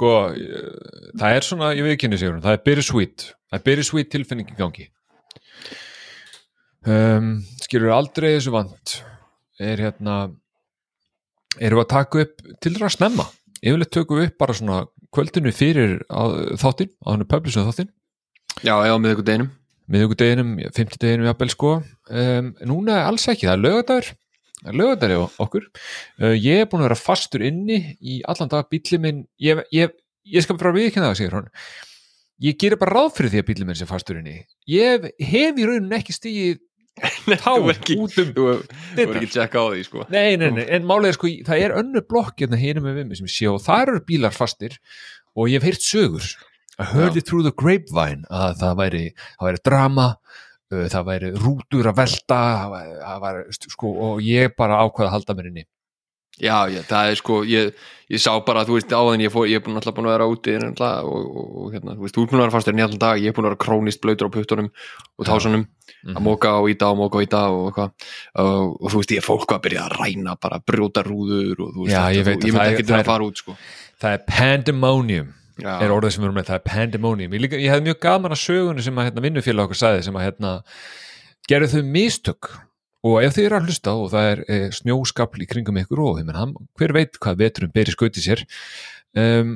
sko eh, það er svona, ég veit ekki henni sigur það er bittersweet, það er bittersweet tilfinning í gangi. Um, skilur aldrei þessu vant. Er hérna erum við að taka upp til það að snemma yfirleitt tökum við upp bara svona kvöldinu fyrir á, þáttinn, á hann er publishum þáttinn. Já, já, með ykkur deginum miðugudeginum, fimmtudeginum jafnvel sko. Um, núna alls ekki, það er lögadagur hjá okkur. Uh, ég er búin að vera fastur inni í allan dag bíli minn, ég, ég, ég skal bara viðkynna það, segir hún. Ég gerir bara ráð fyrir því að bíli minn sé fastur inni. Ég hef í rauninni ekki stigið tá út um Þú er ekki tjekka á því, sko. Nei, nei, nei, en er sko, það er önnu blokk hérna hérna með vimmi sem ég sé og það eru bílar fastir og ég hef heyrt sögur. I heard Já. it through the grapevine að það væri, það væri drama það væri rútur að velta það væri, sko, og ég bara ákvaða að halda mér inni. Já, já, það er sko, ég, ég sá bara, þú veist, áðan ég fór, ég er búin alltaf búin að vera úti náttúrulega, og, og, og hérna, þú veist, þú er búin að vera fastur í allan dag, ég er búin að vera krónist blöytur á puttunum og tásunum, að móka og íta og móka og íta og eitthvað. Og, og þú veist, ég er fólk að byrja að ræna bara brjóta rúður og þú veist, Já, þetta, ég veit þú, að ég myndi ekki það að fara út, sko. það er pandemonium Já, er orðið sem við erum með, það er pandemonium. Ég, ég hefði mjög gaman að sögunni sem að hérna, vinnufélag okkur sagði sem að hérna, gerðu þau mistök? Og ef þið eru að hlusta og það er e, snjóskapl í kringum ykkur og menn, hann, hver veit hvað veturum beri skauti sér um,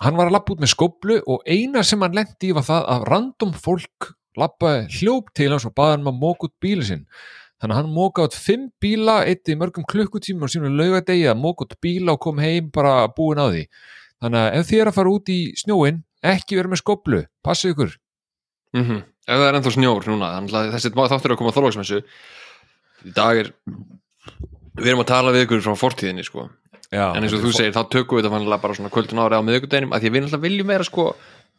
hann var að lappa út með skóplu og eina sem hann lendi í var það að random fólk lappaði hljóp til hans og baði hann að móka út bíli sinn. Þannig að hann móka út fimm bíla eitt í mörgum klukkutíma og sínum laugadegi að móka út bíla og kom heim bara búin á því þannig að ef þið er að fara út í snjóin ekki vera með skóplu, passið ykkur. Mm ef það er ennþá snjór núna, að þessi þáttur er að koma að þorlóksmessu í dag er við erum að tala við ykkur frá fortíðinni, sko. Já, en eins og þú segir, þá tökum við þetta bara svona kvöldun ári á miðvikudeginum, af því að við náttúrulega viljum vera sko,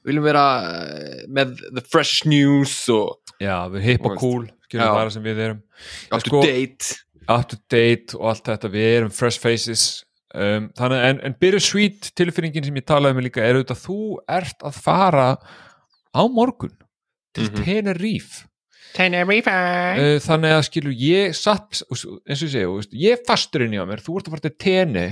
viljum vera eh, með the fresh news og Já, við hip og cool, skilum bara sem við erum. Up to sko- date. up to date og allt þetta, við erum fresh faces um, þannig en, en bittersweet tilfinningin sem ég talaði með líka er auðvitað að þú ert að fara á morgun til Mhm. Tenerife. Tenerife. Uh, þannig að skilur ég satt, eins og ég veist, ég fastur inn í á mér, þú ert að fara til Tene.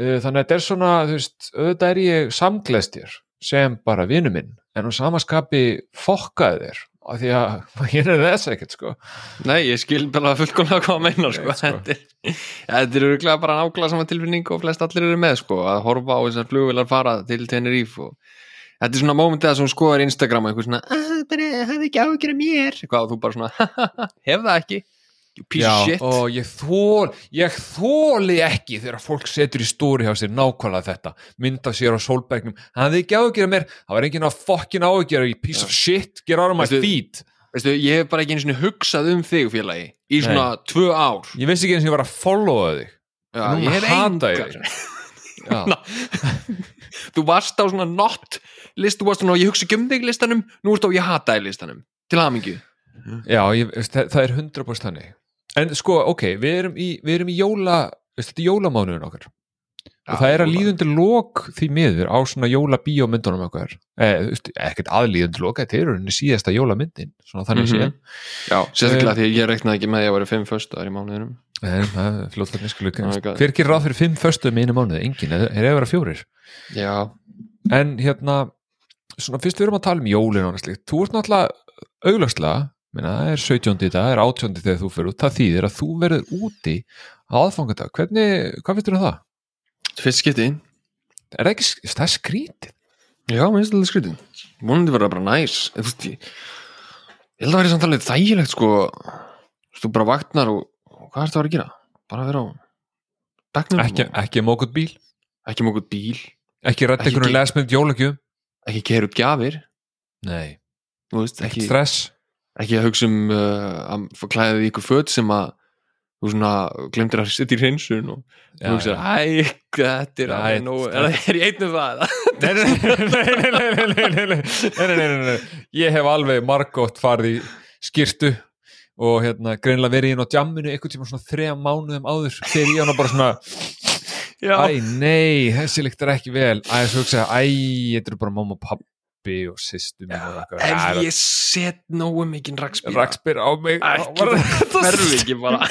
Uh, þannig að þetta er svona þú veist, auðvitað er ég samgleðstjör sem bara vinu minn en á samaskapi fokkaði þér af því að ég er þess ekkert sko Nei, ég skil bara fullkomlega hvað að meina sko. Sko. Þetta er, ja, er bara nákvæmlega sama tilfinning og flest allir eru með sko, að horfa á þessar flugvilar fara til Tenerife og þetta er svona mómentið að þú skoðar Instagram og eitthvað svona, að bara, hafði ekki af mér eitthvað og þú bara svona, hef það ekki you piece of shit. Og ég þól ég þóli ekki þegar fólk setur í stóri hjá sér nákvæmlega þetta. Mynda sér á sólbergnum. Hann hefði ekki áhugjur mér, það var enginn að fokkin í piece of shit, get out of my Veistu- feet. Veistu, ég hef bara ekki einu svona hugsað um þig félagi í svona tvö ár. Ég vissi ekki eins og ég var að followa þig. Já, Núna ég hef hata ég engar þig. Já. þú varst á svona not list, þú varst svona, ég hugsa ekki um þig listanum nú ertu á ég hata þig listanum. Til hamingju. Já, ég, það, það er 100% þannig en sko, ok, við erum í, við erum í jóla veist, þetta er jólamánuðin okkar. Og það er að líðundir lók því miður á svona jólabíómyndunum okkar. Eh, veist, ekkert aðlíðundir lók þetta er henni síðasta jólamyndin svona þannig Mhm. séð. Já, sérstaklega því að ég reiknaði ekki með því að vera fimm föstuðar í mánuðinum. En það er flott að nýsku Oh my God. Hver gerir ráð fyrir fimm föstum í einu mánuði? Engin, er er vera fjórir? Já, En hérna, svona fyrst við erum að tala um jólin og annað slíkt. Þú ert náttúrulega auglastlega minna, það er 17. í dag, það er 18. þegar þú fyrir út. Það þýðir að þú verður úti á aðfangadag, hvernig, hvað finnst þér um það? fyrst skipti Er það ekki, það er skrítið? Já, mér finnst þetta skrítið. Vonandi verða bara næs. Þú ég held að vera samt alveg þægilegt sko. Þú þú bara vaknar og, og hvað ertu að vera að gera? Bara að vera á bekknum. Ekki, og ekki mókut bíl, ekki mókut bíl. Ekki rætt einhvern ge- lesmynd jólagjöf ekki keira út gjafir. Nei, þú veist, ekki, stress ekki að hugsa um uh, að klæða því ykkur född sem að þú svona glemtir að sitta í hreinsun og þú hugsa að þetta er að er ég einnum það nei, nei, nei ég hef alveg margótt farið í skýrtu og hérna greinlega verið í hérna á djamminu eitthvað tíma svona þreja mánuðum áður fyrir ég hann bara svona æ, nei, þessi líktar ekki vel æ, þessu hugsaði, æ, þetta eru bara mamma og pappa pappi og sýstu mín og eitthvað. ef Æ, ég set nógu mikinn rakspýra rakspyr á mig. Það verður ekki bara.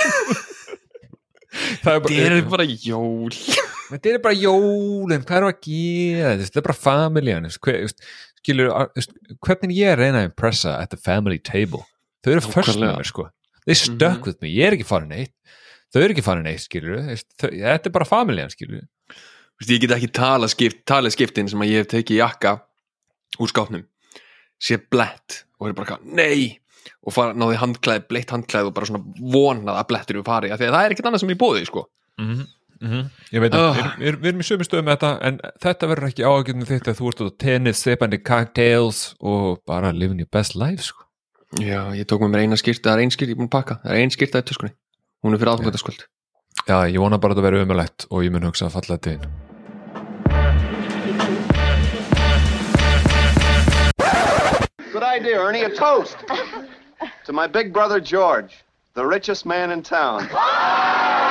Það er bara, jól. Þetta er bara jólin, hvað er að gera? Þetta er bara familjan hvernig ég reyna að impressa at the family table? Þau eru först með mér sko. Mm -hmm. with me, ég er ekki farin eitt. Þau eru ekki farin eitt, skilur þetta er bara familjan, skilur. Ég get ekki tala skiptin sem að ég hef tekið jakka úr skápnum sé blett og er bara, nei og fara, náði handklæð, bleitt handklæð og bara svona vonað að blettur við fari, það er ekkert annað sem er bóðið, sko mm -hmm. Mm -hmm. Ég veit að uh. við, við erum í sömu stöðum með þetta en þetta verður ekki ágjörnum þitt að þú ert á tennis, seipandi cocktails og bara living your best life sko. Já, ég tók með mér eina skýrt það er einn skýrt ég er búin að pakka, það er einn skýrt að er töskunni hún er fyrir aðfangataskvöld Já, ég vona bara að það verður umöðlegt og ég mun hugsa að falla þetta inn idea, Ernie, a toast to my big brother George, the richest man in town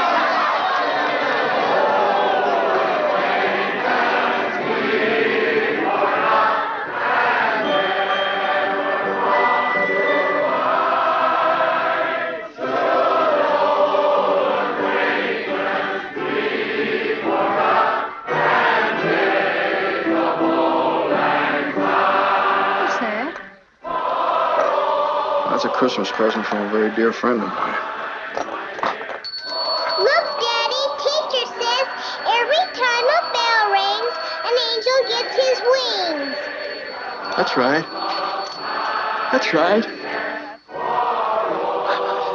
That's a Christmas present from a very dear friend of mine. Look, Daddy, teacher says every time a bell rings, an angel gets his wings. That's right. That's right.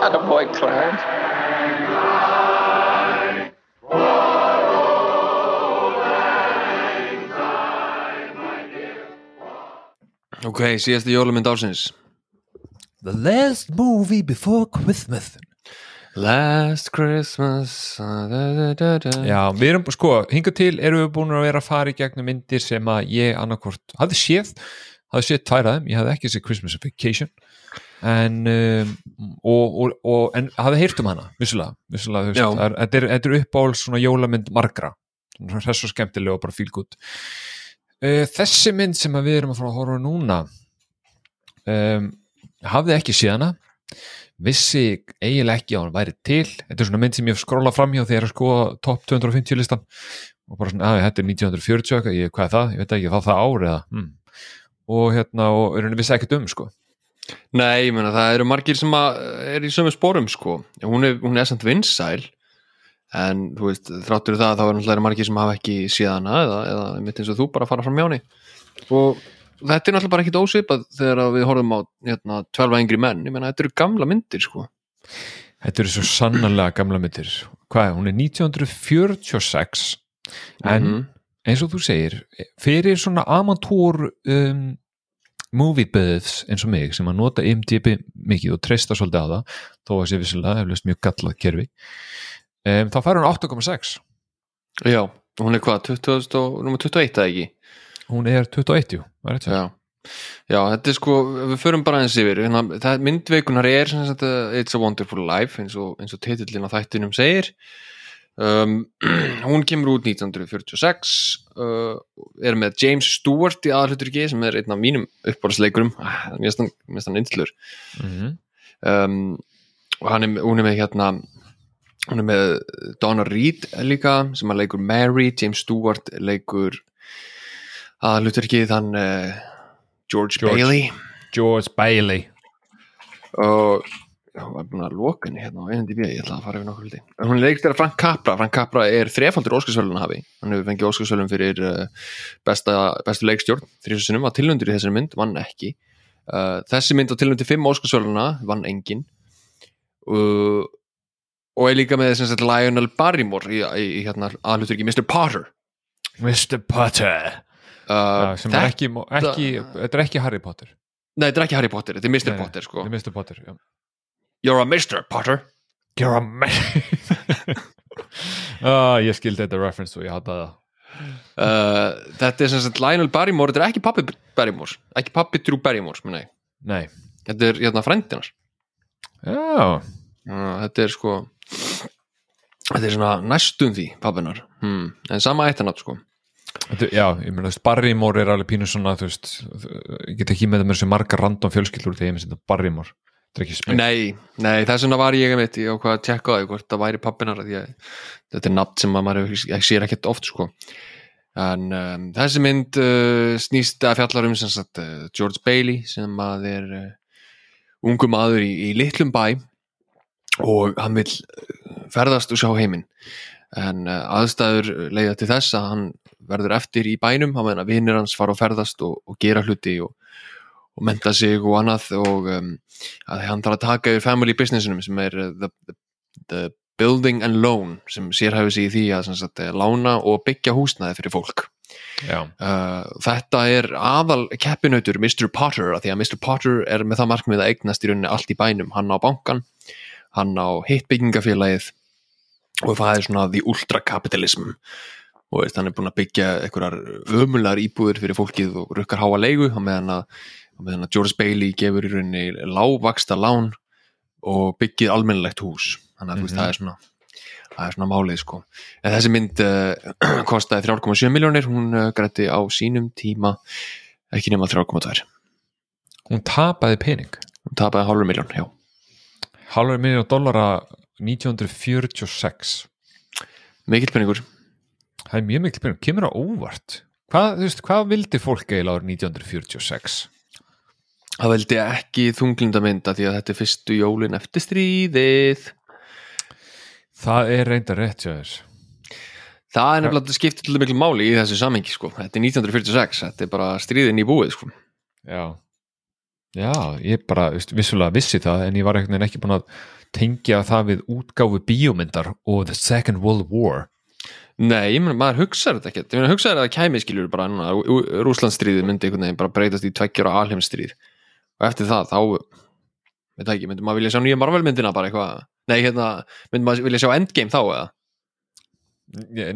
Atta boy, Clarence. Ok, síðasti jólumynd ásins The last movie before Christmas. Last Christmas. Da, da, da, Já, við erum, sko, hinga til erum við búin að vera að fara í gegnum myndir sem að ég annarkvort hafði séð. Hafði séð tværaðum, ég hafði ekki séð Christmas Vacation. En um, og, og, og, en hafði heyrt um hana vissulega, vissulega þetta er, er uppáhald svona jólamynd margra. Þess og skemmtilega og bara fílgút uh, þessi mynd sem við erum að fara að horfa núna um hafði ekki síðana vissi eiginlega ekki á hann væri til. Þetta er svona mynd sem ég skróla fram hjá þegar ég er að skoða top 250 listan. Og bara svona, að þetta er 1940 ég, hvað er það, ég veit ekki, það það árið hmm. og hérna, og er henni vissi ekkert um sko. Nei, ég menna, það eru margir sem er í sömu spórum sko, hún er, hún er samt vinsæl en þú veist, þráttur það þá er náttúrulega margir sem hafa ekki síðana eða, eða mitt eins og þú bara fara fram hjá henni. Og þetta er náttúrulega bara ekkit ósipað þegar við horfum á hérna, 12 yngri menn, ég menna þetta eru gamla myndir sko. Þetta eru svo sannarlega gamla myndir, hvað er, hún er 1946 en mm -hmm. eins og þú segir fyrir svona amatúr um, movie buds eins og mig sem að nota IMDb mikið og treysta svolítið á það, þó að sé vissilega eflust mjög gallað kerfi um, þá fær hún 8,6 Já, hún er hvað, 20, 21 eða ekki? Hún er 21 Já. Já, þetta er sko, við förum bara eins yfir hérna, það myndveikunar er sagt, It's a Wonderful Life eins og, og titillin á þættinum segir um, hún kemur út 1946 uh, er með James Stewart í aðalhuturki sem er einn af mínum uppbáðsleikurum ah, mér finnst hann einslur mm -hmm. um, og er, hún er með hérna hún er með Donna Reed líka sem að leikur Mary, James Stewart leikur að hlutur ekki þann uh, George, George. Bailey. George Bailey. Og ég var búin að loka henni hérna á IMDb, ég ætla að fara yfir nokkur hluti. Hún leikst þeirra Frank Capra, Frank Capra er þrefaldur Óskarsvölun hafi, hann hefur fengið Óskarsvölun fyrir uh, besta, bestu leikstjórn þrjusunum, var tilhundur í þessari mynd, vann ekki. Uh, þessi mynd var tilhundi fimm Óskarsvöluna, vann engin uh, og er líka með þess að Lionel Barrymore í, í, í hérna aðlutur ekki Mr. Potter. Mr. Potter Uh, sem er ekki, ekki, þetta er ekki Harry Potter Nei, þetta er ekki Harry Potter, þetta er Mr. Nei, Potter sko. Mr. Potter, já You're a Mr. Potter You're a Mr. uh, Ég skildi þetta reference og ég hataði það uh, Þetta er sem sagt Lionel Barrymore, þetta er ekki pappi Barrymore ekki pappi Drew Barrymore, sem ég Nei Þetta er hérna frændinar Já Þetta er sko Þetta er svona næstum því pappinar hmm. en sama eittanat sko Já, ég meina, þú veist, Barrymore er alveg pínu svona, þú veist, ég get ekki með það með þessu marga random fjölskyldur þegar ég með þetta Barrymore. Þetta er ekki smeg Nei, nei, þess vegna var ég einmitt ég ákvað að tjekka á því hvort það væri pappinar þetta er nafn sem að maður sér ekkert oft sko. En um, þessi mynd uh, snýst að fjallar um sem sagt uh, George Bailey sem að er uh, ungu maður í, í litlum bæ og hann vil uh, ferðast og sjá heiminn. En uh, aðstæður leiða til þess að hann verður eftir í bænum hann meðan að vinnir hans fara og ferðast og, og gera hluti og, og menta sig og annað og um, að hann þarf að taka yfir family businessinum sem er uh, the, the, the building and loan sem sérhæfi sig í því að sagt, lána og byggja húsnaði fyrir fólk uh, þetta er aðal keppinautur Mr. Potter af því að Mr. Potter er með það markmið að eignast í rauninni allt í bænum hann á bankan, hann á hitt byggingafélagið og það er svona the ultrakapitalism og veist, hann er búin að byggja einhverjar ömular íbúður fyrir fólkið og rukkar háa leigu á meðan að, á meðan að George Bailey gefur í rauninni lágvaksta lán og byggið almennilegt hús. Þannig að veist, Mhm. það er svona það er svona málið sko. En þessi mynd uh, kostaði 3,7 miljónir hún uh, grætti á sínum tíma ekki nema 3,2 hún tapaði pening? Hún tapaði hálfur miljón, já. Halvur miljón dollara 1946 mikill peningur það er mjög mikil pening, kemur á óvart. Hvað, veist, hvað vildi fólk eiginlega árið 1946 það veldi ekki þunglindamynda því að þetta er fyrstu jólin eftir stríðið. Það er reynda rétt hjá þér. Það er nefnilega að skipta til miklu máli í þessu samhengi sko. þetta er 1946, þetta er bara stríðin í búið sko. já, já, ég bara veist, vissulega vissi það en ég var ekki búin að tengja það við útgáfu bíómyndar og The Second World War Nei, ég meina, maður hugsaður þetta ekkert. Ég meina, hugsaður að kæmi skilur bara núna Rúslandsstríðið myndi einhvern veginn bara breytast í tveggjara alheimsstríð. Og eftir það þá veit það ekki, myndi maður vilja sjá nýja Marvel myndina bara eitthvað, nei hérna myndi maður vilja sjá Endgame þá eða?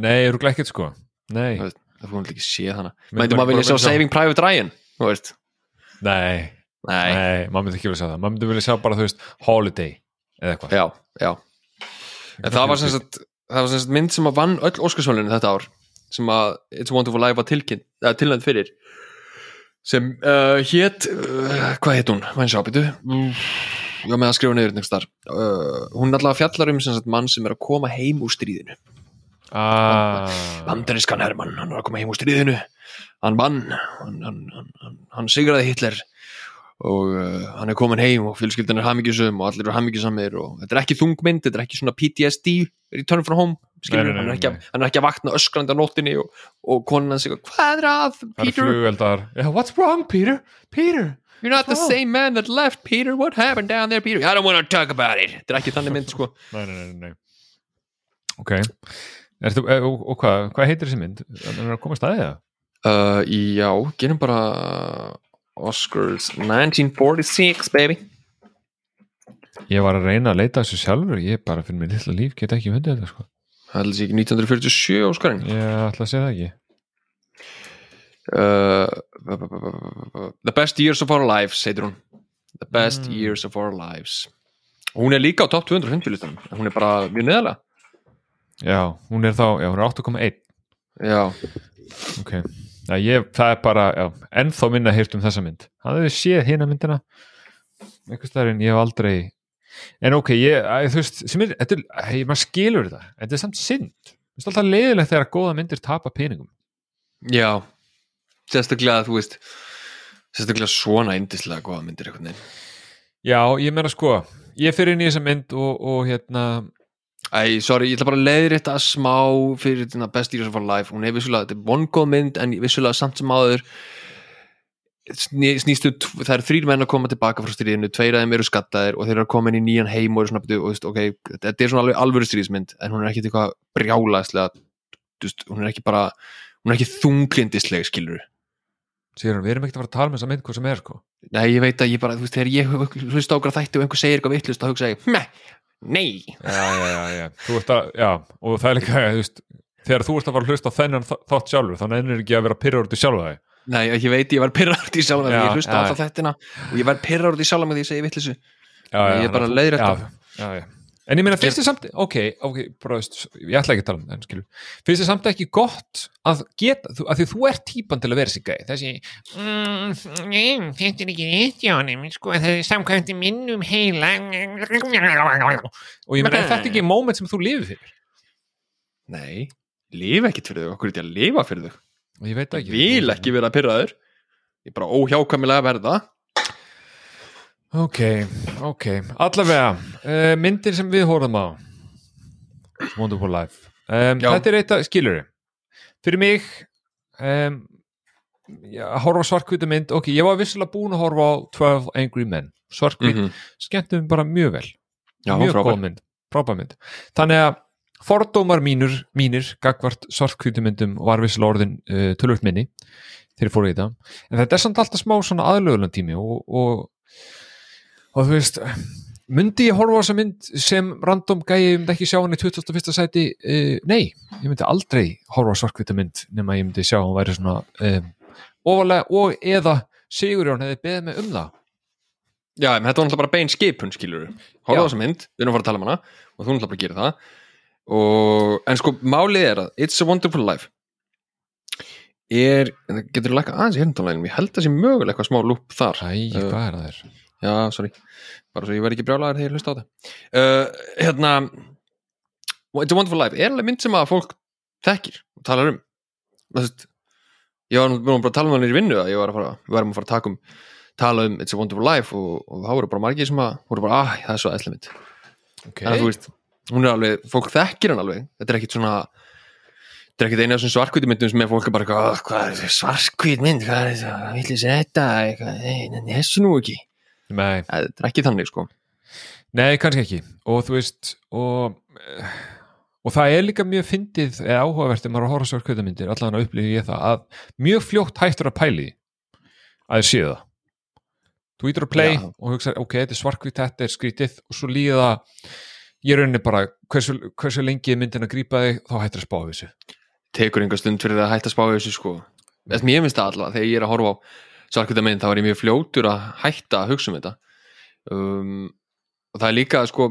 Nei, eru ekkert sko. Nei, Það það fórum ekki séð hana. Myndi maður vilja sjá- Saving Private Ryan þú veist, nei, nei, nei maður myndi ekki vilja sjá það. Maður myndi vilja sjá bara, þú veist, Holiday eða eitthvað. Já, já. En það var sem sagt það var sagt mynd sem að vann öll Óskarsvölinu þetta ár sem að It's a Wonderful Life var tilnænt fyrir sem uh, hét uh, hvað hét hún, hvað sjá, býtu já með að skrifa þar uh, hún er allavega fjallar um sem sagt mann sem er að koma heim úr stríðinu. Ah, bandarískan hermann, hann er að koma heim úr stríðinu. Hann vann hann, hann, hann, hann sigraði Hitler og uh, hann er komin heim og fjölskyldan er hamingjusum og allir eru hamingjusamir og þetta er ekki þungmynd, þetta er ekki svona PTSD Return from Home, skilur, Nei, nei, nei, hann, er ekki, hann er ekki að vakna öskrandi á nóttinni og, og konan hans eitthvað, hvað er að, það Peter? yeah, what's wrong Peter, Peter you're not the Oh. same man that left Peter, what happened down there Peter, I don't want to talk about it. Þetta er ekki þannig mynd, sko. Nei, nei, nei, nei. ok. Ertu, e, og, og hvað, hvað heitir þessi mynd? er að koma staðið það? uh, já, gerum bara Oscars 1946, baby. Ég var að reyna að leita þessu sjálfur ég bara fyrir mig lilla líf, get ekki fundið þetta sko. það heldur sér ekki 1947 Óskarinn ég ætla að segja það ekki. Uh, The Best Years of Our Lives heitir hún. The Best Mm. Years of Our Lives. Hún er líka á top 250 listan hún er bara mjög neðalega já, hún er þá, já, hún er 8,1 já, ok, ég, það er bara já, ennþá minna heyrt um þessa mynd. Hann hefði séð hérna myndina? Einhvers staðar en ég hef aldrei en ok, ég, þú veist sem er, þetta er, hei, maður skilur þetta. Þetta er samt synd, það er alltaf leiðilegt þegar góða myndir tapa peningum. Já sérstaklega þú veist sérstaklega svona indislega góða myndir einhvern veginn. Já, ég meina sko, ég fyrir inn í þessa mynd og, og hérna Æ, sorry, ég ætla bara að leiðir þetta smá fyrir þetta Best Years of Our Life. Hún er vissulega, þetta er vongóð mynd en vissulega samt sem áður sný- snýstu, það eru þrýr menn að koma tilbaka frá stríðinu, tveir af þeim eru skattaðir og þeir eru að koma inn í nýjan heim og eru svona, og, þú veist, ok, þetta er svona alveg alvöru stríðismynd en hún er ekki eitthvað brjálaðslega þú veist, hún er ekki bara hún er ekki þunglindisleg, skilur Sigur, við erum ekkert að fara að tala með þessa mynd hvað sem er sko. Nei, ég veit að ég bara, þú veist, þegar ég hlusta ákvæða þætti og einhver segir eitthvað vittlust þá hugsa ég, nei. Já, já, já, já, þú ert að, já og það er líka, þú veist, þegar þú ert að fara að hlusta þennan þátt sjálfur, þá nefnir ekki að vera til sjálfa þig. Nei, ég veit, ég var í sjálf Já, ég hlusta alltaf þettina og ég var í sjálf með því að ég segi vittlisu En ég meina, finnst þið samt, ok, ok, bara, veist, ég ætla ekki að tala um það, en skilur, finnst þið samt ekki gott að geta, að því þú ert típan til að vera þessi gæði, þessi, Mm, nei, þetta er ekki rétt hjá honum, sko, það er samkvæmt minnum heila. og ég meina, er þetta ekki moment sem þú lifið fyrir? Nei, lifa ekkert fyrir þau, okkur er þetta að lifa fyrir þau Og ég veit Ég ekki. vil ekki vera pyrraður Ég er bara óhjákvæmilega verða Ok, ok, allavega, uh, myndir sem við horfum á, Wonderful Life, um, þetta er eitt að, skilur fyrir mig, um, að horfa á svartkvíta mynd, ok, ég var vissilega búin að horfa á 12 Angry Men, svartkvít, mm Mhm. skemmtum bara mjög vel. Já, mjög frábær. góð mynd, frábær mynd. Þannig að fordómar mínur mínir, gagvart svartkvítumyndum var vissilega orðin uh, tölvöld minni þegar ég fór í þetta. En þetta er samt alltaf smá svona aðlögulega tími og, og, og þú veist myndi ég horfa á þessa mynd sem random gæi, myndi ekki sjá hann í 21. sæti uh, nei, ég myndi aldrei horfa á svartkvítumynd nema ég myndi sjá hann væri svona um, ofalega og eða Sigurjón hefði beðið mig um það Já, en þetta var náttúrulega bara bein skipun skilur Hóla Já. á þessa mynd, við erum að fara að tala um hana og þú náttúrulega bara að gera það og, En sko, málið er að It's a Wonderful Life er, getur þú lækka aðeins í hérndálæginum, ég held að sé mögulega eitthvað smá lúp þar Æ, hvað er það þér? Já, sorry, bara svo ég verð ekki brjálaður þegar ég hlusta á það uh, Hérna It's a Wonderful Life er alveg mynd sem að fólk þekkir og talar um. Veist, Ég var nú bara að tala um hann í vinnu að ég var að fara, við varum að fara að taka um tala um It's a Wonderful Life og, og það voru bara margir sem að voru bara, ah, það er svo æslega mynd. Okay. en þú veist, hún er alveg, fólk þekkir hann alveg. Þetta er ekkit svona þetta er ekkit eina af þessum svarkvíti myndum sem er fólk er bara "Ah, hvað er þessi svarkvít mynd? Hvað er þetta, hvað ég þetta þessu nú ekki Nei, þetta er ekki þannig sko. Nei, kannski ekki. Og þú veist og, eh, og það er líka mjög fyndið eða áhugavert ef maður að horfa svartkvöldamyndir allan að upplifi ég það að mjög fljótt hættur að pæli að þið séu það. Þú ítur að play Já. og hugsa ok, þetta er svartkvít, þetta er skrítið og svo líða ég rauninni bara hversu, hversu lengi myndin að grípa þig þá hættur að spá þessu. Tekur einhver stund fyrir það að hætta að spá þessu sko. Mér finnst það allavega, þegar ég er að horfa á svarkvíta mynd, þá er ég mjög fljótur að hætta að hugsa um þetta. Um, og það er líka sko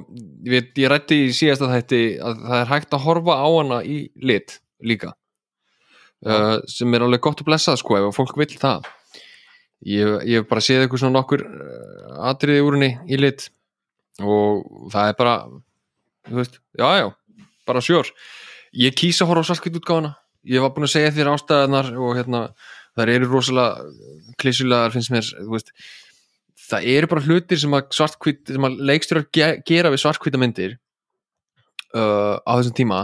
ég, ég rætti í síðasta þætti að það er hægt að horfa á hana í lit líka. Uh, sem er alveg gott að blessa sko ef fólk vill það. Ég, ég hef bara séð eitthvað svona nokkur uh, atriði úr henni í lit og það er bara þú veist, já já, bara sjór ég kýsa að horfa á svartkvít útgáfana ég var búin að segja þér ástæðanar og hérna, það eru rosalega klísulegar finnst mér, veist. Það eru bara hlutir sem að að leikstjórar ge gera við svartkvíta myndir uh, á þessum tíma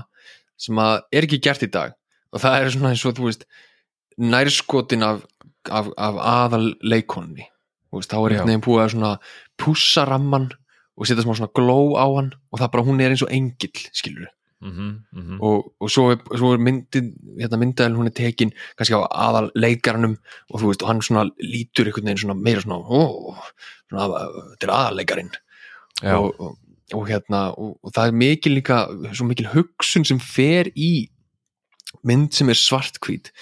sem að er ekki gert í dag. Og það er svona eins og þú veist nærskotin af, af, af aðal leikonni veist, þá er einhvern veginn búið að svona pússa ramman og setja smá svona gló á hann og það bara hún er eins og engill skilur mm -hmm, mm -hmm. og, og svo, er, svo er myndin hérna myndaðil hún er tekin kannski á aðal leikaranum og þú veist og hann svona lítur einhvern veginn svona meira svona, ó, svona til aðalleikarin Já. og, og, og hérna og, það er mikil líka svo mikil hugsun sem fer í mynd sem er svartkvít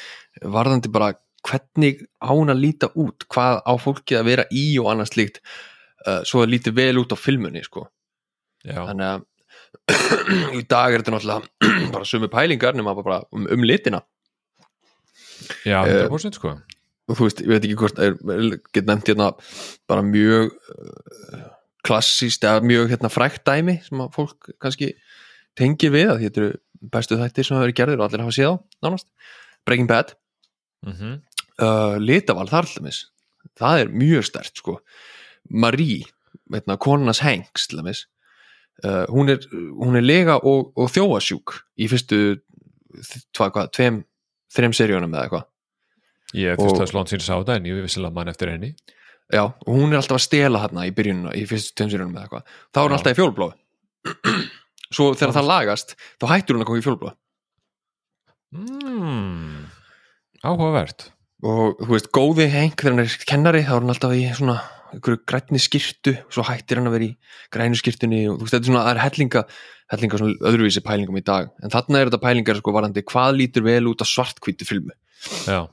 varðandi bara hvernig á hún að líta út hvað á fólki að vera í og annars líkt uh, svo það líti vel út á filmunni sko þannig að í dag er þetta náttúrulega bara sömu pælingar nema bara um, um litina. Já, Eh, 100% sko. og þú veist, ég veit ekki hvort get nefnt hérna bara mjög uh, klassíst eða mjög hérna frækt dæmi sem að fólk kannski tengir við að þetta eru bestu þættir sem hafa verið gerðir og allir hafa séð á nánast. Breaking Bad, mm uh, litaval þar allumis það er mjög stert sko. Marie, veitna, konanas Hanks til dæmis uh, hún, er, hún er lega og, og þjóasjúk í fyrstu tvað, hvað, tveim, þreim seríunum eða eitthvað. Ég þurfti að slóna síns á það en ég vissilega mann eftir henni. Já, og hún er alltaf að stela þarna í byrjununa í fyrstu tveimsýrunum eða eitthvað. Þá er hún alltaf í fjólblóð svo þegar það lagast þá hættur hún að koma í fjólblóð mm. Áhugavert. Og þú veist, góði henk þegar hann er kennari þá er hann alltaf í svona einhverju grænni skirtu, svo hættir hann að vera í grænu skirtunni og þú veist, þetta er svona það er hellinga, hellinga svona öðruvísi pælingum í dag. En þarna er þetta pælingar sko varandi hvað lítur vel út á svartkvítu filmu. Já,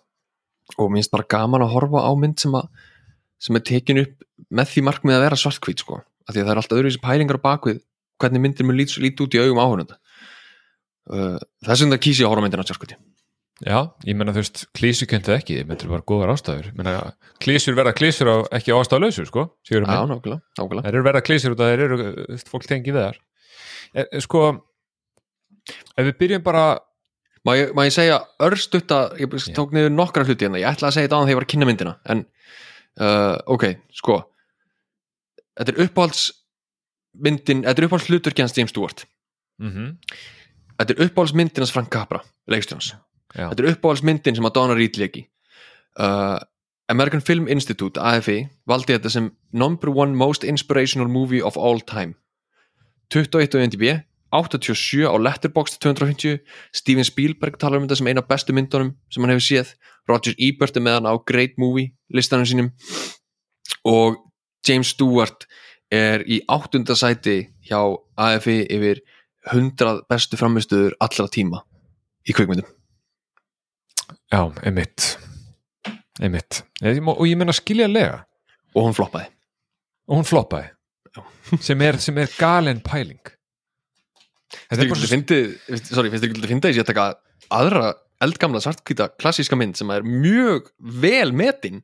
og minnst bara gaman að horfa á mynd sem, að, sem er tekin upp með því markmið að vera svartkvít sko, af því að það er alltaf öðruvísi pælingar á bakvið hvernig myndir mun lít, lít út í augum áhörnunda uh, þess vegna kýsi ég að horfa á myndina sjálfskuti Já, ég menna þú veist, klísu köntu ekki, ég menna bara góðar ástæður, menna klísur verða klísur á, ekki ástæðlausur, sko, sigur Já, minn, nákvæmlega, nákvæmlega. Þeir eru verða klísur út að þeir eru, fólk tengi við þar. E, e, sko, ef við byrjum bara, Má ég, má ég segja örstutta, ég tók niður nokkra hluti hérna, ég ætla að segja þetta á var að kynna myndina en uh, ok, sko. Þetta er uppáhalds myndin, þetta er uppáhalds hluturkjans James Stewart, mm þetta er uppáhalds myndin hans Frank Capra, leikstjóns já, þetta er uppáhalds myndin sem að Donna Reed leki uh, American Film Institute AFI, valdi þetta sem number one most inspirational movie of all time. 21 á NDB 87 á Letterboxd 250 Steven Spielberg talar um þetta sem eina bestu myndunum sem hann hefur séð. Roger Ebert er með hann á Great Movie listanum sínum. Og James Stewart er í áttunda sæti hjá AFI yfir 100 bestu framistuður allra tíma í kvikmyndum já, einmitt, einmitt, e, og ég menna skiljalega, og hún floppaði. Og hún floppaði, sem er, sem er galen pæling. Þetta er bara svo, sorry, finnst þér ekki að finna þess að taka aðra eldgamla svartkvíta klassíska mynd sem er mjög vel metin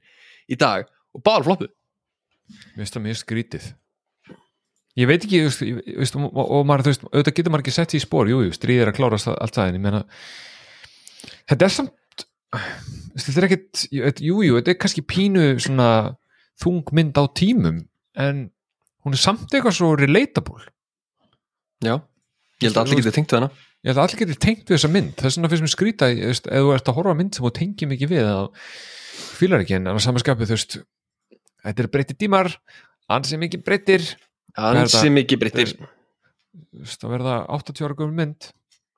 í dag og bara floppu mér finnst það mjög skrítið. Ég veit ekki, ég- þú veist, og, og maður, veist, auðvitað getur maður ekki sett í spór, jú, jú, stríðir að klárast það- allt það, en ég meina, þetta er samt, þetta er ekkit, jú, jú, þetta er kannski pínu svona þungmynd á tímum, en hún er samt eitthvað svo relatable. já, ég held að allir getið tengt við hana. Ég held að allir getur tengt við þessa mynd, það er svona fyrst mér skrýta, ef þú ert að horfa mynd sem þú tengir mikið við, þá fílar ekki en annars samanskapið, þú veist, þetta er breyttir dímar, ansi mikið breyttir, er ansi mikið brittir þú veist, að verða 80 ára gömul mynd.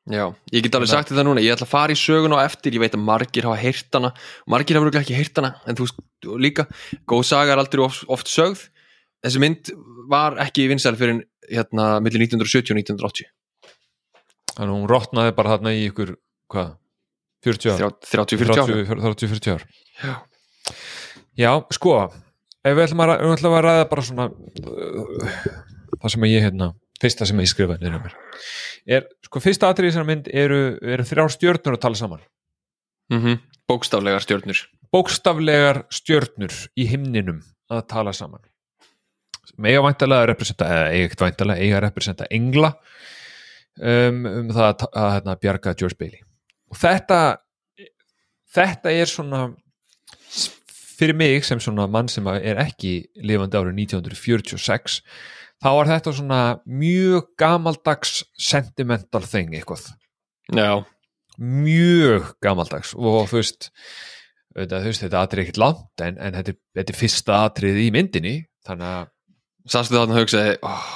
Já, ég get alveg sagt þetta núna, ég ætla að fara í sögun á eftir, ég veit að margir hafa heyrt hana margir hafa örugglega ekki heyrt hana en þú veist, og líka, góð saga er aldrei oft, oft sögð, þessi mynd var ekki vinsæl fyrir hérna millir 1970 og 1980 Þannig að hún rotnaði bara þarna í ykkur, hvað, 40 ár? 30-40 ára 30-40 ár. Já. Já, sko, ef við ætlum að, við ætlum að ræða bara svona uh, það sem ég, hérna, fyrsta sem ég skrifaði niður á mér, er, sko, fyrsta atrið í þessari mynd eru, eru þrjár stjörnur að tala saman. mm bókstaflegar stjörnur. Bókstaflegar stjörnur í himninum að tala saman. Eiga væntalega að representa eða eiga ekkert væntalega, eiga að representa engla um, um það að, að, hérna, bjarga George Bailey. Og þetta þetta er svona fyrir mig sem svona mann sem er ekki lifandi árið 1946 þá er þetta svona mjög gamaldags sentimental thing eitthvað. Já, mjög gamaldags og þú veist, þetta atrið ekkert langt en, en þetta, er, þetta er fyrsta atrið í myndinni þannig að sastu þarna hugsaði oh,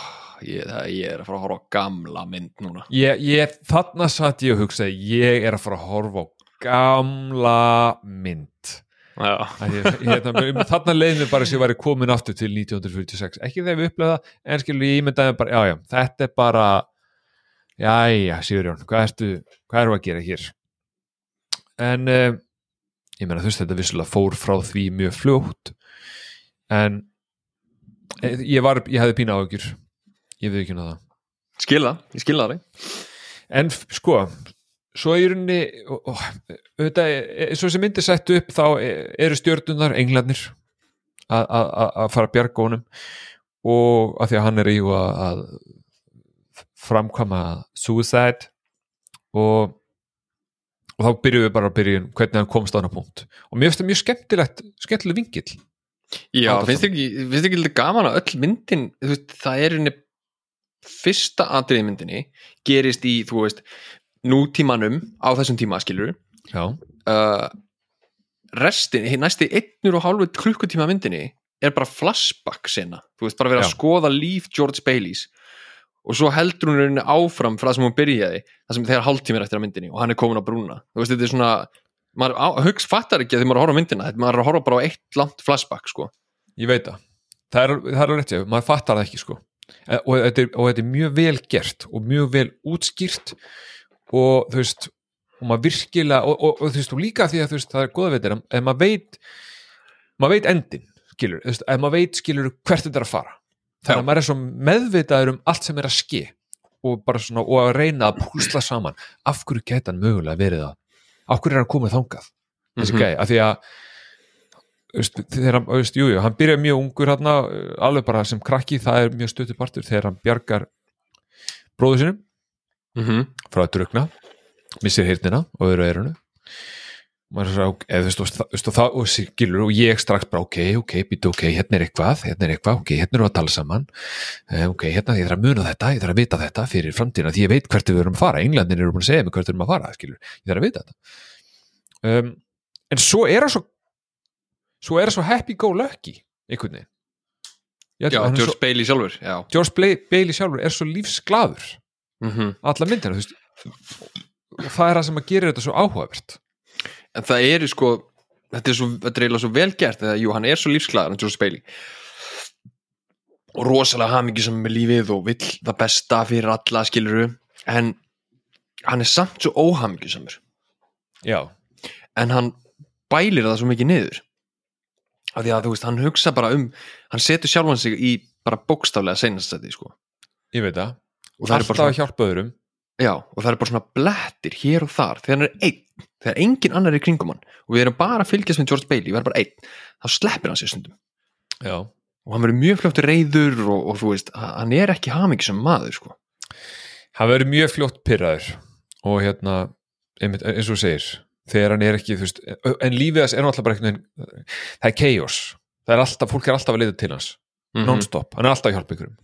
ég, ég er að fara að horfa á gamla mynd núna. Ég, ég þarna satt ég og hugsaði ég er að fara að horfa á gamla mynd þarna, þarna leið mér bara sem ég væri komin aftur til 1946 ekki þegar við upplega það, en skilur ég ímyndaði bara, já já, þetta er bara jæja, Sigurjón hvað ertu, hvað eru að gera hér? En uh, ég meina þú veist þetta vissulega fór frá því mjög fljótt en eh, ég var, ég hefði pína áhugjur ég við ekki það skila, ég skila það en sko svo í rauninni og- og, auðvitað, e- svo sem myndi sett upp þá e- eru stjörnunar englarnir að- fara að bjarga honum. Og að því að hann er í að, framkvæma suicide og og þá byrjuðum við bara að byrja hvernig hann komst á hana punkt. Og mér finnst það mjög skemmtilegt skemmtileg vingill Já, finnst þér ekki, ekki lítið gaman að öll myndin, þú veist, það er fyrsta atrið í myndinni gerist í, þú veist nútímanum á þessum tíma, skilur uh, restin, næsti einnur og hálfu klukkutíma myndinni er bara flashback sena, þú veist, bara verið að skoða líf George Baileys. Og svo heldur hún rauninni áfram frá það sem hún byrjaði, það sem þegar hálftímir eftir að myndinni og hann er komin á brúna, þú veist, þetta er svona maður á, hugst fattar ekki að því maður er að horfa myndina þetta maður er að horfa bara á eitt langt flashback sko. ég veit það. Það er, það er rétt, maður fattar það ekki sko. Eh, og þetta, er, og þetta er mjög vel gert og mjög vel útskýrt og þú veist og maður virkilega, og, og, og þú veist og líka því að þú veist, það er góða veitir ef maður veit maður veit endin, skilur, þú veist, ef maður veit skilur hvert þetta er að fara þannig Já. að maður er svo meðvitaður um allt sem er að ske og bara svona, og að reyna að púsla saman af hverju geta hann mögulega verið það af hverju er hann komið þangað þessi Mhm. gæi, af því að þegar hann, veist, jú, jú, hann byrja mjög ungur hann, alveg bara sem krakki það er mjög stötu partur þegar hann bjargar bróðu sinum Mhm. frá að drukna missir hirtnina og öðru er veist, og skilur og ég strax bara, ok, ok, býtu, ok hérna er eitthvað, hérna er eitthvað, ok, hérna við að tala saman. Eh, ok, hérna, ég þarf að muna þetta ég þarf að vita þetta fyrir framtíðina, því ég veit hvert við erum að fara, Englandin eru búin að segja mig hvert við erum að fara skilur, ég þarf að vita þetta. Um, en svo er það svo svo er það svo happy go lucky einhvern veginn. Já, George Bailey sjálfur Já, George Bailey sjálfur er svo lífsglaður mhm. Alla myndina, og það er það sem að gera þetta svo áhugavert. En það eru sko þetta er, svo, þetta er eiginlega svo vel gert eða, jú, hann er svo lífsglæður, hann George Bailey og rosalega hamingjusam með lífið og vill það besta fyrir alla skiluru en hann er samt svo óhamingjusamur. Já, en hann bælir það svo mikið niður. Af því að þú veist, hann hugsa bara um hann setur sjálfan sig í bara bókstaflega seinastætti sko. Ég veit það. er alltaf bara að hjálpa öðrum. Já, og það er bara svona blettir hér og þar. Þegar hann er einn, þegar engin annar er í kringum hann og við erum bara að fylgjast með George Bailey við erum bara einn, þá sleppir hann sér stundum. Já, og hann verður mjög fljótt reyður og, og þú veist, hann er ekki hamingisum maður sko. hann verður mjög fljótt pyrraður og hérna, eins og þú segir þegar hann er ekki, þú veist en lífið þess er náttúrulega bara veginn það er chaos, það er alltaf, fólk er alltaf að leita til hans. Mhm. non-stop, hann er alltaf að hjálpa ykkurum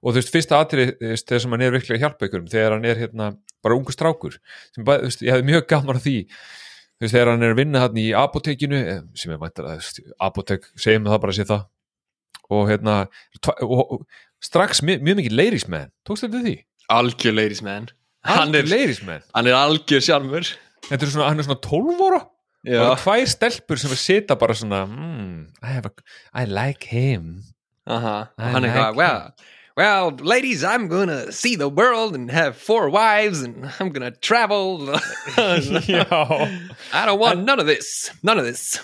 og þú veist, fyrsta atrið þegar sem hann er virkilega að hjálpa ykkurum, þegar hann er hérna bara ungu strákur, sem þú veist, ég hefði mjög gaman að því, þú veist, þegar hann er að vinna hann í apotekinu, eh, sem er mæntar að apotek, segjum það bara að sé það. Og hérna og, strax mjög, mjög mikið leirismenn tókst þetta því? algjör hann er, leirismenn hann er algjör sjálfur þetta er svona, hann er svona 12 ára. Og tvær stelpur sem að sita bara svona mm, I, have a, I like him. Aha. I hann er like eitthvað well, ladies, I'm gonna see the world and have four wives and I'm gonna travel. Já. I don't want none of this. None of this.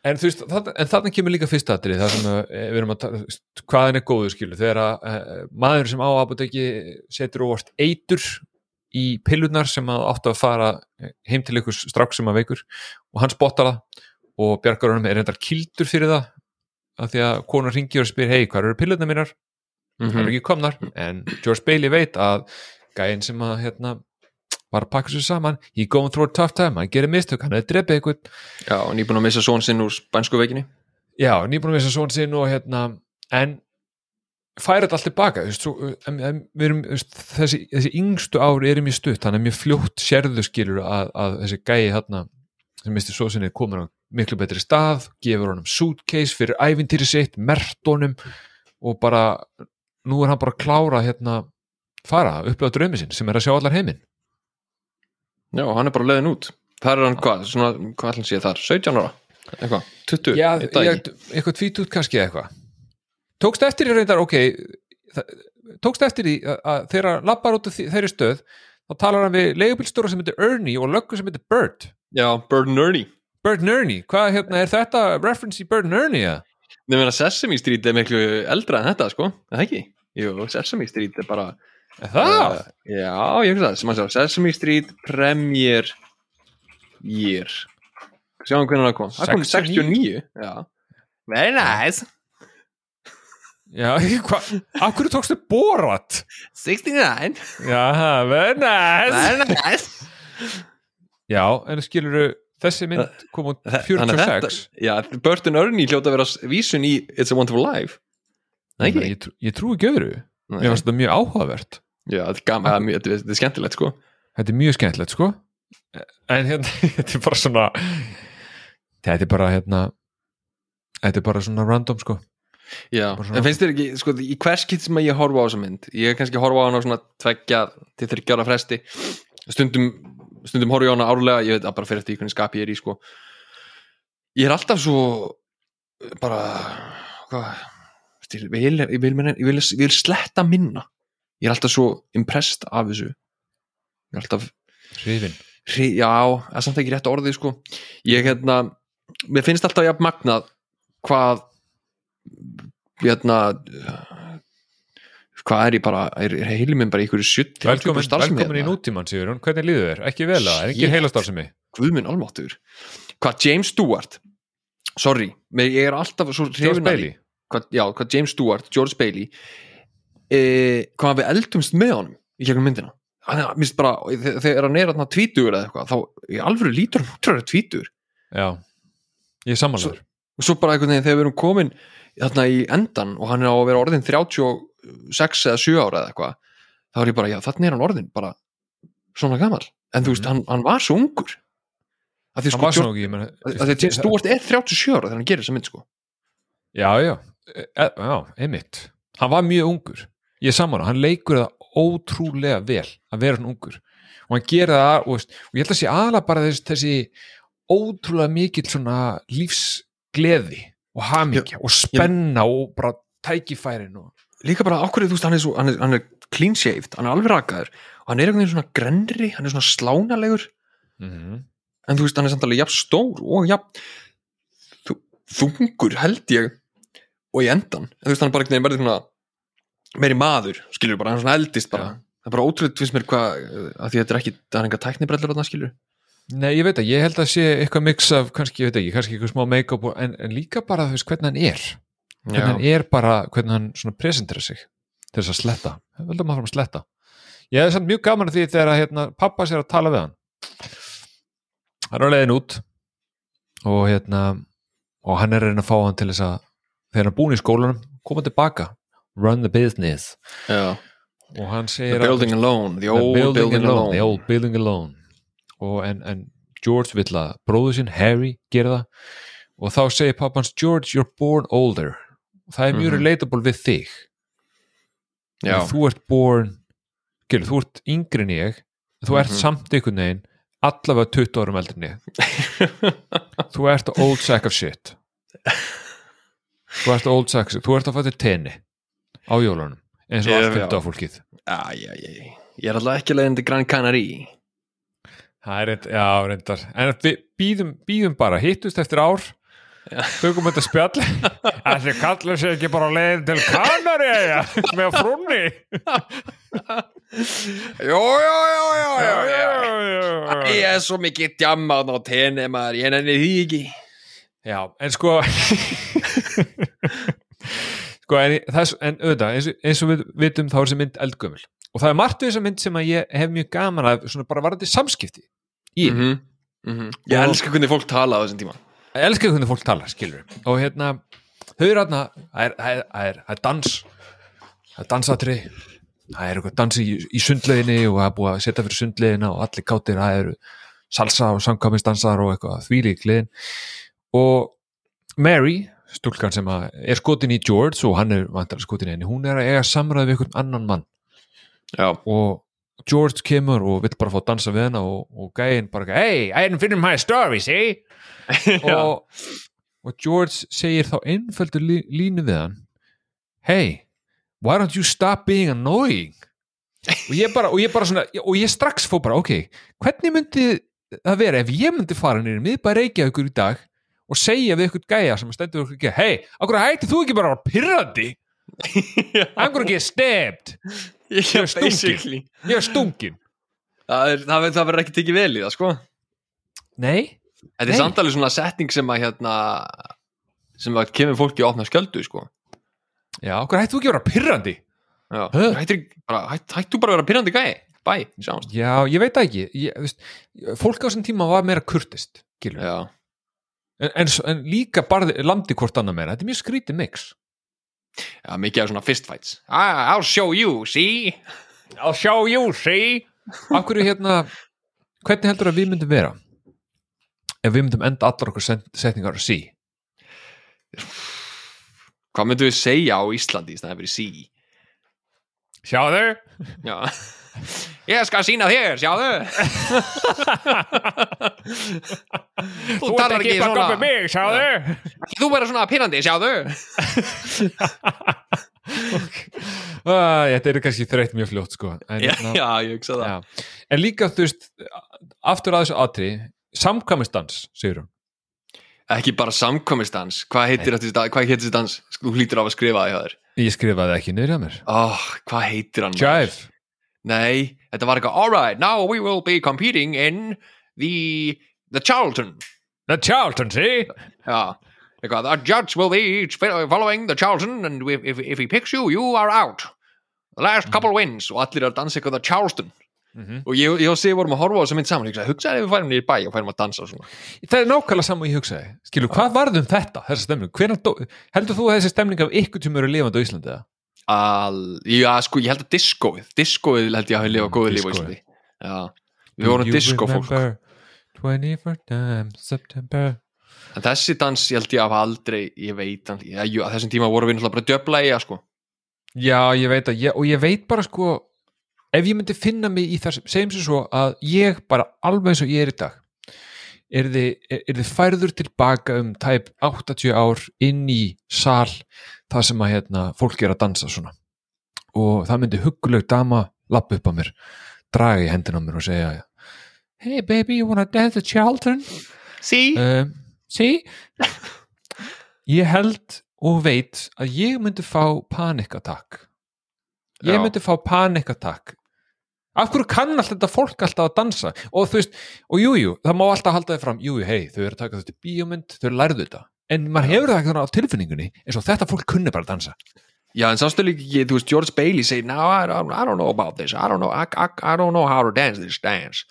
En veist, það, en þarna kemur líka fyrsta atrið það sem að, eh, við erum að tala þú veist, hvað hann er góður skilu, þegar að uh, maður sem á apoteki setur óvart eitur í pillunar sem að áttu að fara eh, heim til ykkur strax sem að veikur og hann spottar það og bjargar honum. Er reyndar kildur fyrir það af því að konar ringir og spyr hei, hvað eru pillunar mínar? Það eru ekki komnar en George Bailey veit að gæinn sem að hérna var að pakka sér saman he going through a tough time, hann gerir mistök hann hefði drepið eitthvað já, og nýbúin að missa són sinn úr spænsku veikinni. Já, nýbúin að vissa svona sinn og hérna en færa þetta allt tilbaka erum, þessi, þessi yngstu ári er mjög stutt hann er mjög fljótt sérðu skilur að, að þessi gæi hérna sem misti svo sinni komur á miklu betri stað gefur honum suitcase fyrir ævintýri sitt, mert honum og bara nú er hann bara að klára hérna fara, upplega draumi sinn sem er að sjá allar heiminn. Já, hann er bara leiðin út. Það er hann hvað, svona, hvað ætlum sé þar? 17 ára, eitthvað, 20 Já, ég eitthvað tvít út kannski eitthvað. Tókst eftir í reyndar, ok það, Tókst eftir í að, hann lappar út þeirri stöð þá talar hann við leigubílstjóra sem heitir Ernie og löggu sem heitir Bert. Já, Bird Nerdy Bert and Ernie, hvað hérna, er þetta reference í Bert and Ernie eða? Nefnir að Sesame Street er miklu eldra en þetta sko, er það ekki? Jú, Sesame Street er bara Er það? uh, já, ég finnst það, sem að sjá Sesame Street Premier Year sjáum hvernig það kom það kom 69. 69 já. very nice Já, hvað, af hverju tókstu Borat? 69 Já, very nice very nice Já, en skilur þessi mynd kom út Þannig að 46 já, Burton Ernie hljóta að vera vísun í It's a Wonderful Life. Það ekki? Ég, trú, ég trú ekki öðru. Nei. Mér finnst þetta mjög áhugavert. Já, þetta er það er er- þetta er skemmtilegt sko. Þetta er mjög skemmtilegt sko. En hérna, þetta er bara svona Þetta er bara hérna Þetta er bara svona random sko. Já, en finnst þér ekki, sko, í hvers kitt sem að ég horfa á þessa mynd? Ég er kannski að horfa á hana á svona tveggja til þryggjára fresti. Stundum, stundum horfa ég á hana árlega ég veit að bara fyrir eftir í hvernig skap ég er í sko. Ég er alltaf svo bara hvað, ég vil, ég vil, ég vil, ég vil sletta minna. Ég er alltaf svo impressed af þessu. Ég er alltaf Hrifin Hri- já, það er samt ekki rétt orðið sko. Ég hérna, finnst alltaf jafn magnað hvað hérna hvað er ég bara, er, er heilin minn bara ykkur 70 velkomin, velkomin í hérna? nútíman Sigur, hvernig líður þér? Ekki vel að, er ekki Shit. heilastársemi Guðminn almáttur hvað James Stewart? Sorry, ég er alltaf svo. Bailey? Hvað, hvað James Stewart, George Bailey e, hvað við eldumst með honum í gegnum myndina. Bara, þe- þegar hann er þarna tvítugur eða eitthvað, þá í alvöru lítur hann út fyrir að vera tvítugur. Já, ég er samanlegur og svo bara einhvern veginn þegar við erum komin þarna í endan og hann er á að vera orðin 36 eða 7 ára eða eitthvað þá er ég bara, já þannig er hann orðin bara svona gammal, en þú veist, hann, hann var svo ungur. Að því hann sko, að því James Stewart er 37 ára þegar hann gerir þessa mynd sko. Já, já, e, e, já, einmitt. Hann var mjög ungur, ég saman hann leikur það ótrúlega vel að vera svona ungur. Og hann gera það og, veist, og ég held að sé aðla bara þessi, þessi ótrúlega mikill svona lífsgleði og hamingja og spenna og bara tækifærin og líka bara ákveðið, þú veist, hann er, svo, hann er, hann er clean shaved, hann er alveg rakaður og hann er einhvern veginn svona grenri, hann er svona slánalegur. Mm en þú veist, hann er samt alveg jafn stór og jafn þungur held ég og í endan, en þú veist, hann er bara einhvern veginn svona meiri maður, skilur bara, hann svona eldist bara, Já. það er bara ótrúlega finnst mér hvað, að því að þetta er ekki, það er enga tæknibrellur þarna skilur, Nei, ég veit að, ég held að sé eitthvað mix af, kannski, ég veit ekki, kannski eitthvað smá make-up en, en líka bara, þú veist, hvernig hann er hvernig hann er bara, hvernig hann svona presentera sig til þess að sletta? Veldum að fara að sletta? Ég hefði samt mjög gaman að því þegar að hérna, pappa sér að tala við hann. Hann er leiðin út og hérna og hann er að reyna að fá hann til þess að þegar hann er búin í skólanum, koma tilbaka. Run the business. Já. og hann the segir að building alone, the The old building, alone, the old building alone. Og en, en George vill að bróðu sinn Harry gera það. Og þá segir pappans George you're born older og það er mjög Mhm. relatable við þig. Þú ert born Gil, þú ert yngri en ég þú ert Mhm. samt einhvern veginn allavega 20 árum eldri en ég. Þú ert old sack of shit. Þú ert old sack of shit. Þú ert að fæta tenni á jólunum eins og allt fylgta á fólkið já, já, já, ég er alltaf ekki leiðin til Gran Canary Það er reynd, já, reyndar. En við býðum, býðum bara, hittust eftir ár tökum þetta spjall. Þessi kallar sér ekki bara leiðin til Kanari með frunni. Jó, jó, jó, jó, Já, jó, já, jó. já, Ég er svo mikið djammað á tenni maður, ég nenni því ekki. Já, en sko sko, en, þess, en auðvitað, eins, eins og við vitum þá er þessi mynd eldgömmul og það er margt við þessa mynd sem ég hef mjög gaman að svona bara varandi samskipti í, mm -hmm. Ég Og- elska hvernig fólk tala á þessum tíma ég elska hvernig fólk tala, skilur og hérna, þau eru hérna það er, dans. Það er dansatri það er eitthvað dans í, í sundleginni og það er búið að setja fyrir sundlegina og allir kátir það eru salsa og samkvæmistansar og eitthvað þvílík liðin og Mary, stúlkan sem er skotin í George og hann er vantar skotin í henni, hún er að eiga samræði við einhvern annan mann. Já, og George kemur og vill bara fá að dansa við hennar og, og gæinn bara, hey, I didn't finish my story, see? Og, og George segir þá einföldu lí, línu við hann hey, why don't you stop being annoying? Og ég bara, og ég bara svona og ég strax fór bara, ok, hvernig myndi það vera ef ég myndi fara nýri miðbæ Reykjavíkur í dag og segja við ykkur gæja sem stendur okkur ekki, hey, okkur hætti þú ekki bara að vera pirrandi I'm gonna get stabbed ég er stungin. ég er stungin Það, er, það, það verður ekki tekið vel í það, sko. Nei, Þetta er samtalið svona setting sem að hérna sem að kemur fólki að opna skjöldu, sko. Já, okkur hætti þú ekki að vera Huh? hættir, bara, hætt, hættu bara að vera pyrrandi gæi? Bæ, sjáumst. Já, ég veit ekki. Ég, veist, fólk á þessum tíma var meira kurtist en, en, en líka barði, landi hvort annað meira. Þetta er mjög skrítið mix já mikið af svona fistfights ah, I'll show you, see? I'll show you, see? Af hverju hérna hvernig heldur að við myndum vera? Ef við myndum enda allar okkur set- setningar að sí Hvað myndum við segja á Íslandi í staðan fyrir sí Sjáðu? Já. Ég skal sína þér, sjáðu Þú talar ekki svona. mig, sjáðu. Þú verður svona pyrrandi, sjáðu. Þetta er kannski þreytt mjög fljótt sko. En, Já, hérna- já, ég hugsa það. Já. En líka þú veist aftur að þessu atri samkvæmistans, segir hún. Ekki bara samkomistans Hvað heitir þessi dans? Þú hlýtur á að skrifa það hjá þér. Ég skrifaði ekki niður að mér. Oh, hvað heitir hann Jive. Nei, þetta var eitthvað alright, now we will be competing in the the Charlton The Charlton, see? Yeah. Because the judge will be following the Charlton, and if, if, if he picks you, you are out. The last mm -hmm. couple wins. Og allir er að dansa ykkur The Charlton. Mm -hmm. Og ég, ég og Sigur vorum að horfa á þessu mynd saman og ég hugsaði, hugsaði ef við færum niður í bæ og færum að dansa svona. Það er nákvæmlega saman og ég hugsaði. Skilu, ah. hvað varðum þetta, þessa stemning? Heldur þú þessi stemning af ykkur tímur eru lifandi á Íslandi eða? Já, sko, ég held að diskóið. Diskóið held ég að hafa lifað góðið líf á Íslandi. Já, við vorum diskófólk. 21st time, September. En þessi dans ég held ég að hafa aldrei ég veit, já, jú, að þessum tíma voru við náttúrulega bara döbla í að sko. Já, ég veit að, ég, og ég veit bara sko ef ég myndi finna mig í þess segjum sem svo að ég bara alveg eins og ég er í dag er þið, er þið færður tilbaka um tæp 80 ár inn í sal það sem að hérna, fólk er að dansa svona. Og það myndi huguleg dama lappa upp á mér draga í hendina á mér og segja Hey baby, you wanna dance the Charlton? sí, um, sí. Ég held og veit að ég myndi fá panikatakk ég Já. myndi fá panikatakk af hverju kann alltaf þetta fólk alltaf að dansa? Og þú veist, og jújú, jú, það má alltaf halda þið fram, jújú, jú, hei, þau eru að taka þetta í bíómynd þau lærðu þetta, en maður hefur það ekki þannig á tilfinningunni, eins og þetta fólk kunni bara að dansa. Já, en sástu líka ekki, þú veist, George Bailey segi, no, I don't, I don't know about this. I don't know, I, I, I don't know how to dance this dance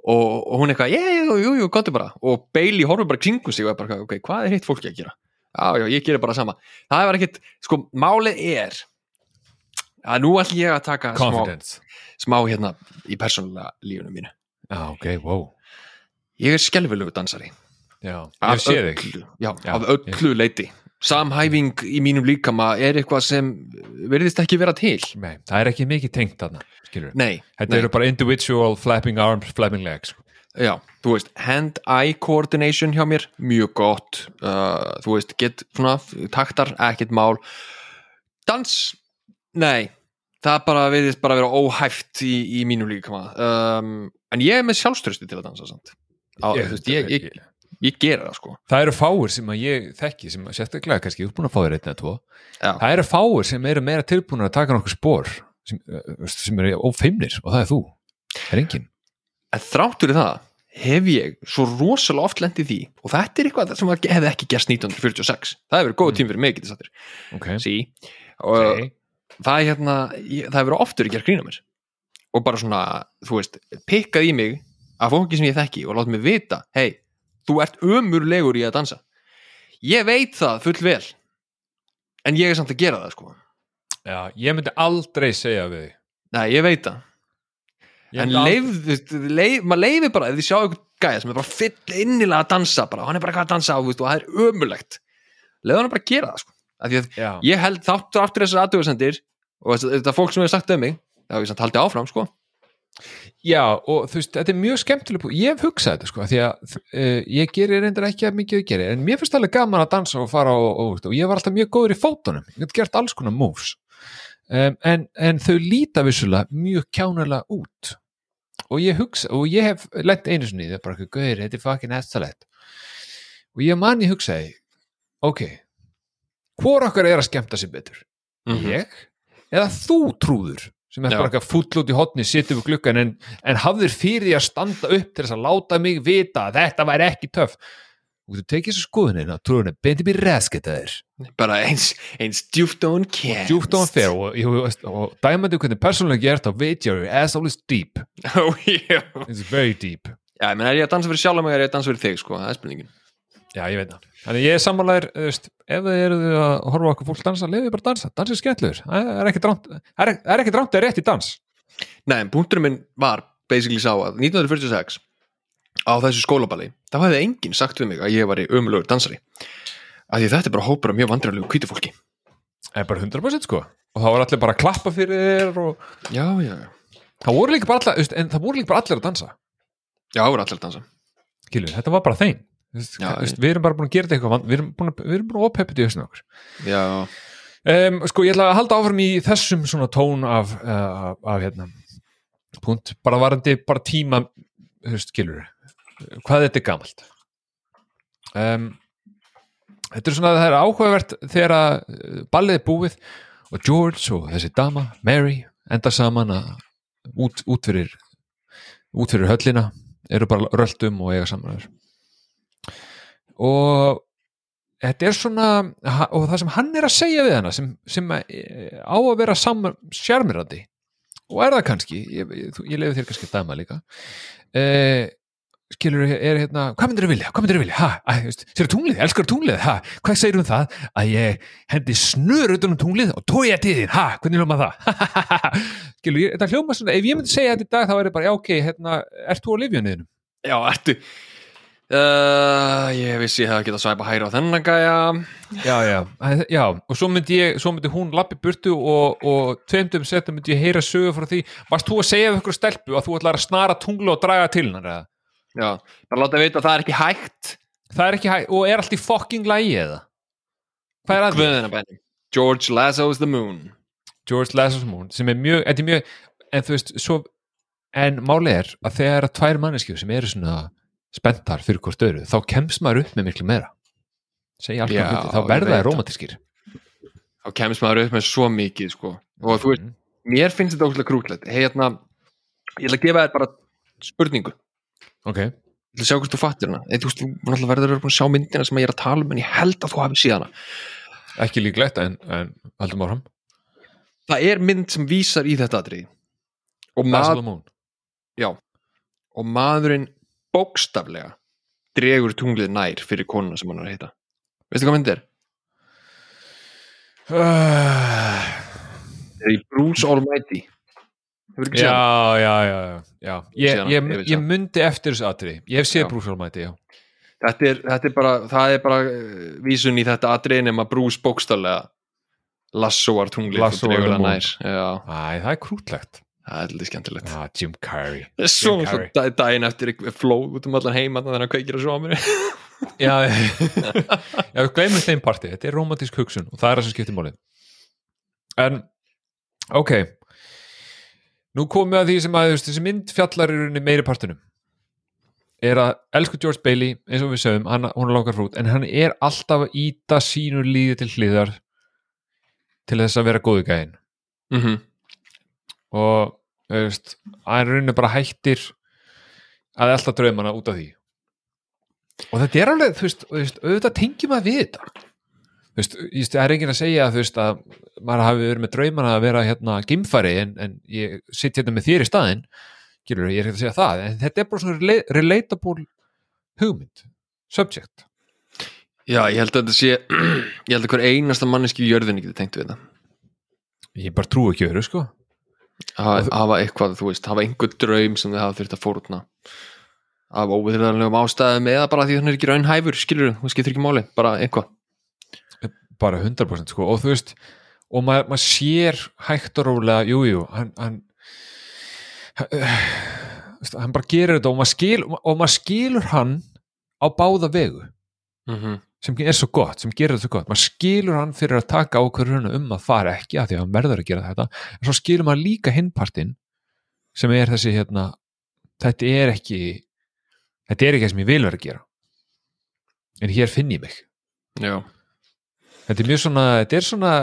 og, og hún eitthvað, yeah, jú, jú, jú, gottu bara. Og Bailey horfir bara kringu sig og er bara, ok, hvað er hitt fólki að gera? Já, já, ég gerir bara sama. Það var ekkit, sko, málið er að nú ætlum ég að taka smá, confidence, smá hérna í persónulega lífunum mínu. Já, ok, wow. Ég er skelfilegu dansari. Já, Af ég sé þig. öllu, já, Já, af öllu leiti samhæfing í mínum líkama er eitthvað sem verðist ekki vera til. Nei, það er ekki mikið tengt nei, þetta eru bara individual flapping arms, flapping legs já, þú veist, hand-eye coordination hjá mér, mjög gott. Uh, þú veist, get svona taktar, ekkert mál. Dans, nei það bara verðist bara vera óhæft í, í mínum líkama. Um, en ég er með sjálfströsti til að dansa. Á, Ég- þú veist, ég, ég, ég gera það sko. Það eru fáir sem að ég þekki sem að sérstaklega kannski uppbúin að fá þér einn eða tvo. Já. það eru fáir sem eru meira tilbúin að taka nokkuð spór sem, sem eru ófeimnir og það er þú, það er engin en þráttur í það hef ég svo rosalega oft lent í því og þetta er eitthvað sem var- hefði ekki gerst 1946 það hefur verið góð tím fyrir mig getið sattir ok, sí. og Ok. það er hérna ég, það hefur verið oftur að gera grína mér. Og bara svona, þú veist, pikkað í mig af fólki sem ég þekki og láta mig vita hei, þú ert ömurlegur í að dansa. Ég veit það full vel en ég er samt að gera það sko. Já, ég myndi aldrei segja við þig. Nei, ég veit það. Ég en myndi aldrei- leif, leif, maður leifir bara ef þið sjá einhvern gæða sem er bara fyll innilega að dansa bara, hann er bara eitthvað að dansa þú veist, og það er ömulegt leiður hann bara að gera það sko. Af því að já, ég held þáttur aftur þessar aðtöðsendir og þetta- þetta fólk sem hefur sagt um mig það hefur ég samt haldið áfram sko. Já, og þú veist, þetta er mjög skemmtileg bú- ég hef hugsað þetta sko, því að uh, ég gerir reyndar ekki að mikið að gera en mér finnst alveg gaman að dansa og fara og, og, og ég var alltaf mjög góður í fótunum ég hef gert alls konar moves. Um, en, en þau líta vissulega mjög kjánulega út. Og ég hugsa, og ég hef lent einu sinni, það er bara eitthvað gauðir, þetta er fucking hættalegt og ég man ég hugsaði ok, hvor okkar er að skemmta sér betur? Mhm. ég eða þú trúður sem er bara eitthvað fúll út í hotni sittum við gluggan en, en hafðir fyrir því að standa upp til þess að láta mig vita að þetta væri ekki töff. Og þú tekið þessu skoðunina trúðunni beint upp í resketaðir bara eins, eins djúft og hún og kemst. djúft á hann fer og, og, og, og dæmandi hvernig persónulega gert þá veit ég að your asshole is deep. Ó, já. it's very deep. Já, menn er ég að dansa fyrir sjálf mig er ég að dansa fyrir þig sko, það er spurningin já ég veit það. Þannig ég er veist, ef þið eru að horfa okkur fólk dansa leiðið bara dansa, dansa. Er skemmtluður það er ekki dránt það er, það er ekki dránt að rétt í dans. Nei, en punkturinn minn var basically sá að 1946 á þessu skólaballi, þá hefði enginn sagt við mig að ég var í ömulugur dansari því þetta er bara hópur af mjög vandræðlegu hvítu fólki. Það er bara 100% sko. Og það var allir bara að klappa fyrir og já, já, já, það voru líka bara allir, að að við erum bara búin að gera þetta eitthvað við erum búin að, að opheppið í hausinu okkur. Já, um, sko ég ætla að halda áfram í þessum svona tón af, uh, af, hérna punkt, bara varandi bara tíma, veist, skilur hvað þetta er gamalt. Um, þetta er svona það er áhugavert þegar að uh, ballið er búið og George og þessi dama, Mary enda saman að út, út fyrir út fyrir höllina eru bara röldum og eiga saman þér og þetta er svona og það sem hann er að segja við hana sem, sem eh, á að vera saman sjarmirandi og er það kannski ég, ég, þú- ég lefi þér kannski að dæma líka eh, skilur er hérna, hvað myndir þú vilja, hvað myndir þú vilja sér tunglið, elskar tunglið. Ha, hvað segir um það, að ég hendi snur utan um tunglið og tója þín ha, hvernig hljóma það? Skilur, þetta hljóma svona, ef ég myndi segja þetta í dag þá er ég bara, já ok, hérna, ert þú á lifjóniðinu? Já, ertu uh, Ég vissi ég hefði getað svæpa hæra á þennan gæja. Já, já, já, og svo myndi ég svo myndi hún lappi burtu og, og tveimtum setna myndi ég heyra sögu frá því. Varst þú að segja við ykkur stelpu að þú ætlar að snara tunglu og draga til hennar eða? Já, bara láta vita að það er ekki hægt. Það er ekki hægt, og er allt í fucking lægi eða? hvað er að bæni George Lasso's the Moon. George Lazarus Moon sem er mjög, er mjög en þú veist, svo en málið er að þegar að tvær manneskjur sem eru svona spenntar fyrir hvort öru þá kemst maður upp með miklu meira. Segja alltaf hluti, þá verða það. romantískir. Þá kemst maður upp með svo mikið sko. og þú veist, mér finnst þetta óslega krúklegt hey, hérna, ég ætla að gefa þér bara spurningu. Ok, ég ætla að sjá hvort þú fattir hana. Eða, þú veist, þú verður að sjá myndina sem ég er að tala um en ég held að þú hafi síðan hana. Ekki líklegt en, en haldum áfram. Það er mynd sem vísar í þetta atrið og, Lazarus mað, Moon já, og maðurinn bókstaflega dregur tunglið nær fyrir konuna sem hann er að heita veistu hvað mynd er? uh, Það er í Bruce Almighty já, já, já, já, já. Ég, ég, ég ég myndi eftir þessu atriði. Ég hef séð Já. Bruce Almighty, já. Þetta er, þetta er bara, það er bara uh, vísun í þetta atrið nema Bruce bókstaflega lassoar tunglið nær. já, Æ, það er krútlegt það er litið skemmtilegt. Ah, Jim Carrey. Svo, daginn eftir flóð út um allan heima þannig að hann kveikir að svo á mér já, já, gleymum þeim parti þetta er romantísk hugsun og það er það sem skiptir máli. En ok. Nú komum við að því sem að þessi mynd fjallar í meiri partinum. Er að elsku George Bailey eins og við sögum, hann, hún er langar frút en hann er alltaf að íta sínu líði til hliðar til þess að vera góðu gæðin mm -hmm. Og veist, hann er rauninni bara hættir að alltaf draumana út af því. Og þetta er alveg, þú veist, auðvitað tengjum að við þetta. Þú veist, það er enginn að segja þú veist að maður hafi verið með draumana að vera hérna gimfari en, en ég sitt hérna með þér í staðinn. Gilur, ég er ekki að segja það, en þetta er bara svona rela- relatable hugmynd subject. Já, ég held að þetta sé ég held að hver einasta manneski í jörðinni getur tengt við þetta. Ég bara trú ekki öru sko hafa, hafa eitthvað, þú veist, hafa einhver draum sem þið hafa þurft að fórna. Af óviðræðanlegum ástæðum eða bara því hann er ekki raunhæfur, skilur þú skiptir ekki máli, bara eitthvað. Bara 100% sko og þú veist og maður, maður sér hægt og rólega jújú, jú, hann hann, hann, hann bara gerir þetta og maður, skil, og maður skilur hann á báða vegu. Mm -hmm. Sem er svo gott, sem gerir þetta svo gott. Maður skilur hann fyrir að taka ákvörðuna um að fara ekki að því að hann verður að gera þetta en svo skilur maður líka hinpartin sem er þessi hérna þetta er ekki þetta er ekki það sem ég vil vera að gera. En hér finn ég mig. Já, þetta er mjög svona, þetta er svona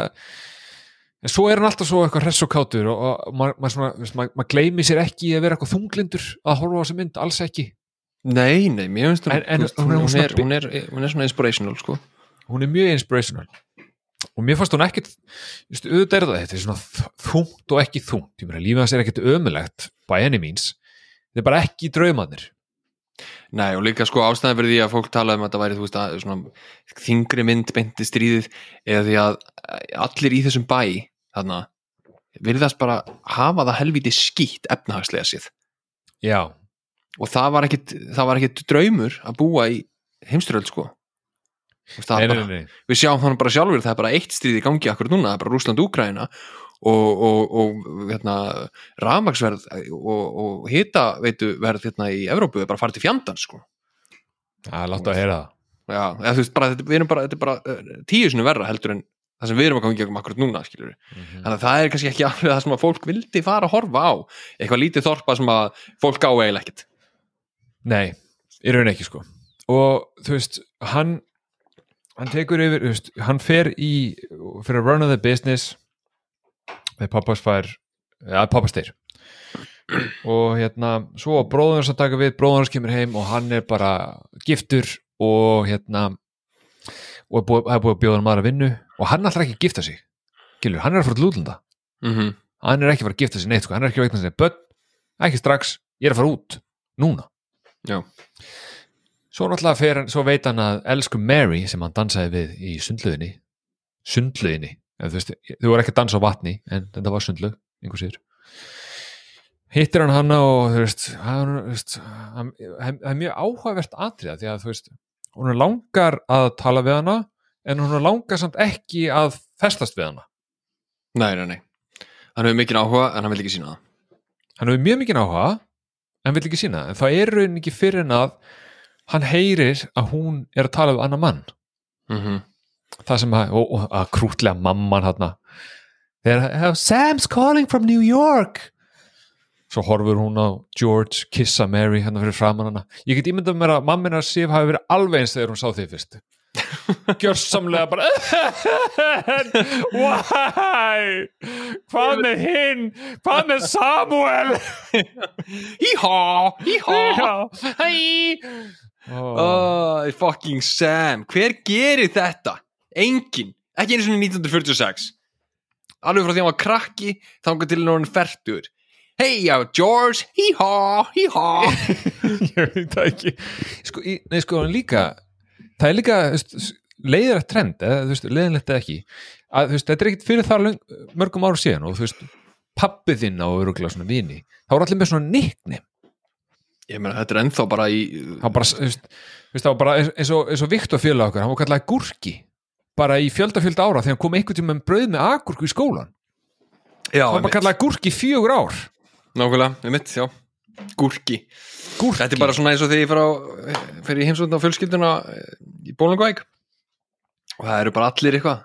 en svo er hann alltaf svo eitthvað hress og kátur og, og maður, maður, maður, maður gleymi sér ekki að vera eitthvað þunglindur að horfa á þessu mynd, alls ekki nei, nei, mér finnst veist, hún hún, hún hún, er, svona- hún, er, hún er svona inspirational, sko. Hún er mjög inspirational. Og mér fannst hún ekkit veist, auðvitað er það, þetta er svona þungt og ekki þungt, ég meina lífið hans er ekkit ömulegt by any means, þetta er bara ekki draumanir Nei, og líka sko ástæðan fyrir því að fólk tala um að þetta væri, þú veist, að svona þingri mynd beinti stríðið eða því að allir í þessum bæ þarna, virðast bara hafa það helviti skýtt efnahagslega séð. Já, og það var það ekkit draumur að búa í heimstyröld sko. Það nei, er bara, nei, nei. við sjáum þannig bara sjálfur það er bara eitt stríð í gangi akkur núna, það er bara Rúsland-Úkraina og, og, og hérna, rafmaksverð og, og hita veitu verð hérna í Evrópu er bara farið til fjandans sko. Já, láttu að heyra það. Já, eða, veist, bara, þetta, bara, þetta er bara uh, tíu sinni verra heldur en það sem við erum að koma í gegnum akkurat núna, skilur Mhm. þannig að það er kannski ekki alveg það sem að fólk vildi fara að horfa á, eitthvað lítið þorpa sem að fólk á eiginlega ekkit Nei, í raun ekki sko. Og þú veist, hann hann tekur yfir, þú veist, hann fer í fyrir að run of the business með pappas fær ja, pappas deyr. Og hérna, svo að bróður hans að taka við, bróður hans kemur heim og hann er bara giftur og hérna og er það er búið að bjóða hann aðra vinnu og hann ætlar ekki að gifta sig. Gilur, hann er að fara til útlanda. Mm hann er ekki að fara að gifta sig neitt sko. hann er ekki að veitna sig, börn, ekki strax. Ég er að fara út, núna Já, svo náttúrulega fer hann, svo veit hann að elsku Mary sem hann dansaði við í sundlöginni Ef þú veist, þú voru ekki að dansa á vatni en þetta var sundlög, einhver síður. Hittir hann hana og þú veist, það er mjög áhugavert atriða því að þú veist, hún er langar að tala við hana en hún er langar samt ekki að festast við hana. Nei, nei, nei. Hann hefur mikið áhuga en hann vil ekki sína það. Hann hefur mjög mikið áhuga en vill ekki sína, en það er raunin ekki fyrir en að hann heyrir að hún er að tala við annar mann. Mm það sem að, og, og að krútlega mamman hann þegar Sam's calling from New York. Svo horfur hún á George kissa Mary hérna fyrir framan hana. Ég get ímyndað mér að mammina Sif hafi verið alveg eins þegar hún sá þig fyrst gjörsamlega bara why? Hvað með hinn? Hvað með Samuel? Hí-há, hí-há hæ oh. oh, Fucking Sam. Hver gerir þetta? Engin Ekki einu svona 1946 Alveg frá því að hann var krakki Þangað til hann færtur Hey, já, George, hí-há, hí-há ég veit það ekki. Sko, í, nei sko hann líka það er líka leiðilegt trend eða þú veist, leiðilegt eða ekki að veist, þetta er ekkit fyrir það mörgum ára síðan og þú veist, pappið þinn á öruglega svona vini, þá var allir með svona nickname, Ég meina, þetta er ennþá bara í var bara þú veist, var bara eins- og, eins og Viktor félag okkar, hann var kallað gúrki bara í fjölda fjölda ára þegar kom einhvern tíma með brauð með agúrku í skólan Já, hann var bara kallað gúrki í fjögur ár. Nákvæmlega, ég mitt, já Gúrki. Gúrki, Þetta er bara svona eins og þegar ég fer í heimsvönd á fjölskylduna eh, í Bólingvæk og það eru bara allir eitthvað.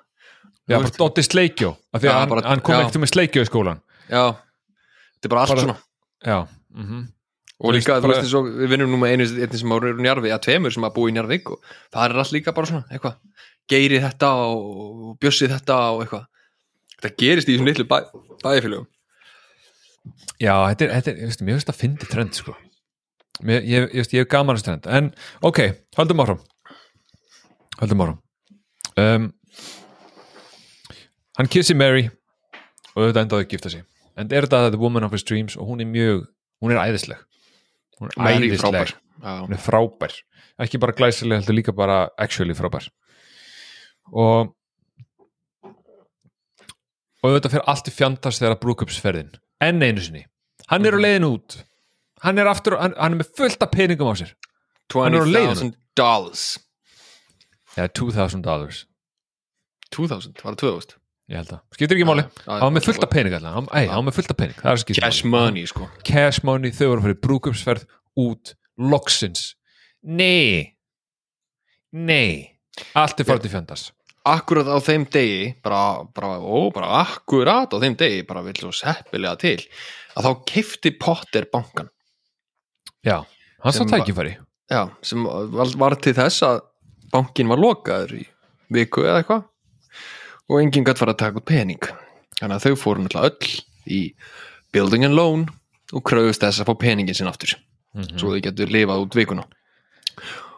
Já, bara. Dotti Sleikjó af því að hann, bara- hann kom einhvern tíma með Sleikjó í skólan Já, þetta er bara allt Bara- svona. Já, mhm. Og líka, þú veist, eins og við vinnum nú með einu einnig sem ára í Njarvi, að tveimur sem að búa í Njarvík og það er allt líka bara svona, eitthvað. Geiri þetta og bjössi þetta og eitthvað. Þetta gerist í þessum litlu bæ, bæðifélögum Já, þetta er, þetta er, ég veist, mér finnst það fyndi trend sko. mér, ég, ég, veist, ég hef gaman þessu trend, en ok, höldum áfram. Höldum áfram. Um, hann kissi Mary og auðvitað endaði að gifta sig. En er þetta The Woman of His Dreams? Og hún er mjög, hún er æðisleg. Hún er Mary æðisleg. frábær. Hún er frábær. Ekki bara glæsileg, heldur líka bara actually frábær. Og og auðvitað fyrir allt í fjandast þegar að brúkupsferðin enn einu sinni, hann er á leiðin út. Hann er aftur, hann, hann er með fullt af peningum á sér. Hann er á. 20.000 dollars. Eða 2000 dollars. 2000, var það 2000? ég held að, skiptir ekki máli. Já, já, hann var með já, fullt af pening allan, hann, var með fullt af pening. Cash money, sko. Cash money, þau voru fyrir brúkupsferð út, loksins. Nei. Nei, allt er farið til fjandast akkurat á þeim degi bara, bara, ó, bara akkurat á þeim degi bara vill svo seppilega til að þá keifti Potter bankan já, Sem var- tækifæri. Já, sem var, var til þess að bankin var lokaður í viku eða eitthvað. Og enginn gætt fara að taka út pening. Þannig að þau fóru náttúrulega öll í building and loan og kröðust þess að fá peningin sinn aftur. Svo þau getur lifað út vikuna.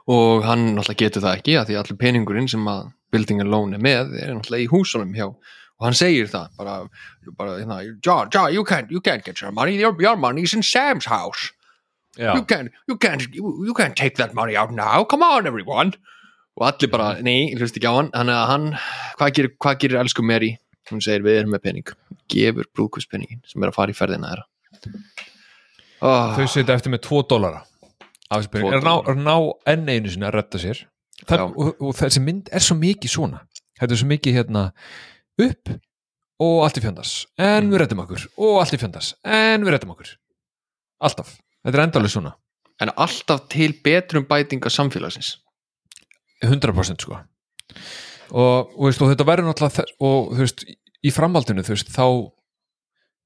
Og hann náttúrulega getur það ekki að því allir peningurinn sem að building loan er með er náttúrulega í húsunum hjá. Og hann segir það bara, bara hérna, John, John, you can't, you can't get your money your, your money's in Sam's house. Já, you can't, you can't, you, you can't take that money out now, come on everyone. Og allir bara, nei, hlust ekki á hann. Að hann, hvað gerir, hvað gerir elsku Mary, hún segir við erum með pening. Gefur brúðkvistpenningin sem er að fara í ferðina þeirra. Oh, þau setja eftir með 2 dólara er ná, ná enn einu sinni að retta sér Það, Já. og, og þessi mynd er svo mikið svona. Þetta er svo mikið hérna upp og allt í fjandas en við rettum okkur. Og allt í fjandas en við rettum okkur. Alltaf, þetta er endalið svona. en alltaf til betrum bætinga samfélagsins. 100% sko. Og, og, veist, og þetta verður náttúrulega og þú veist, í framhaldinu þú veist, þá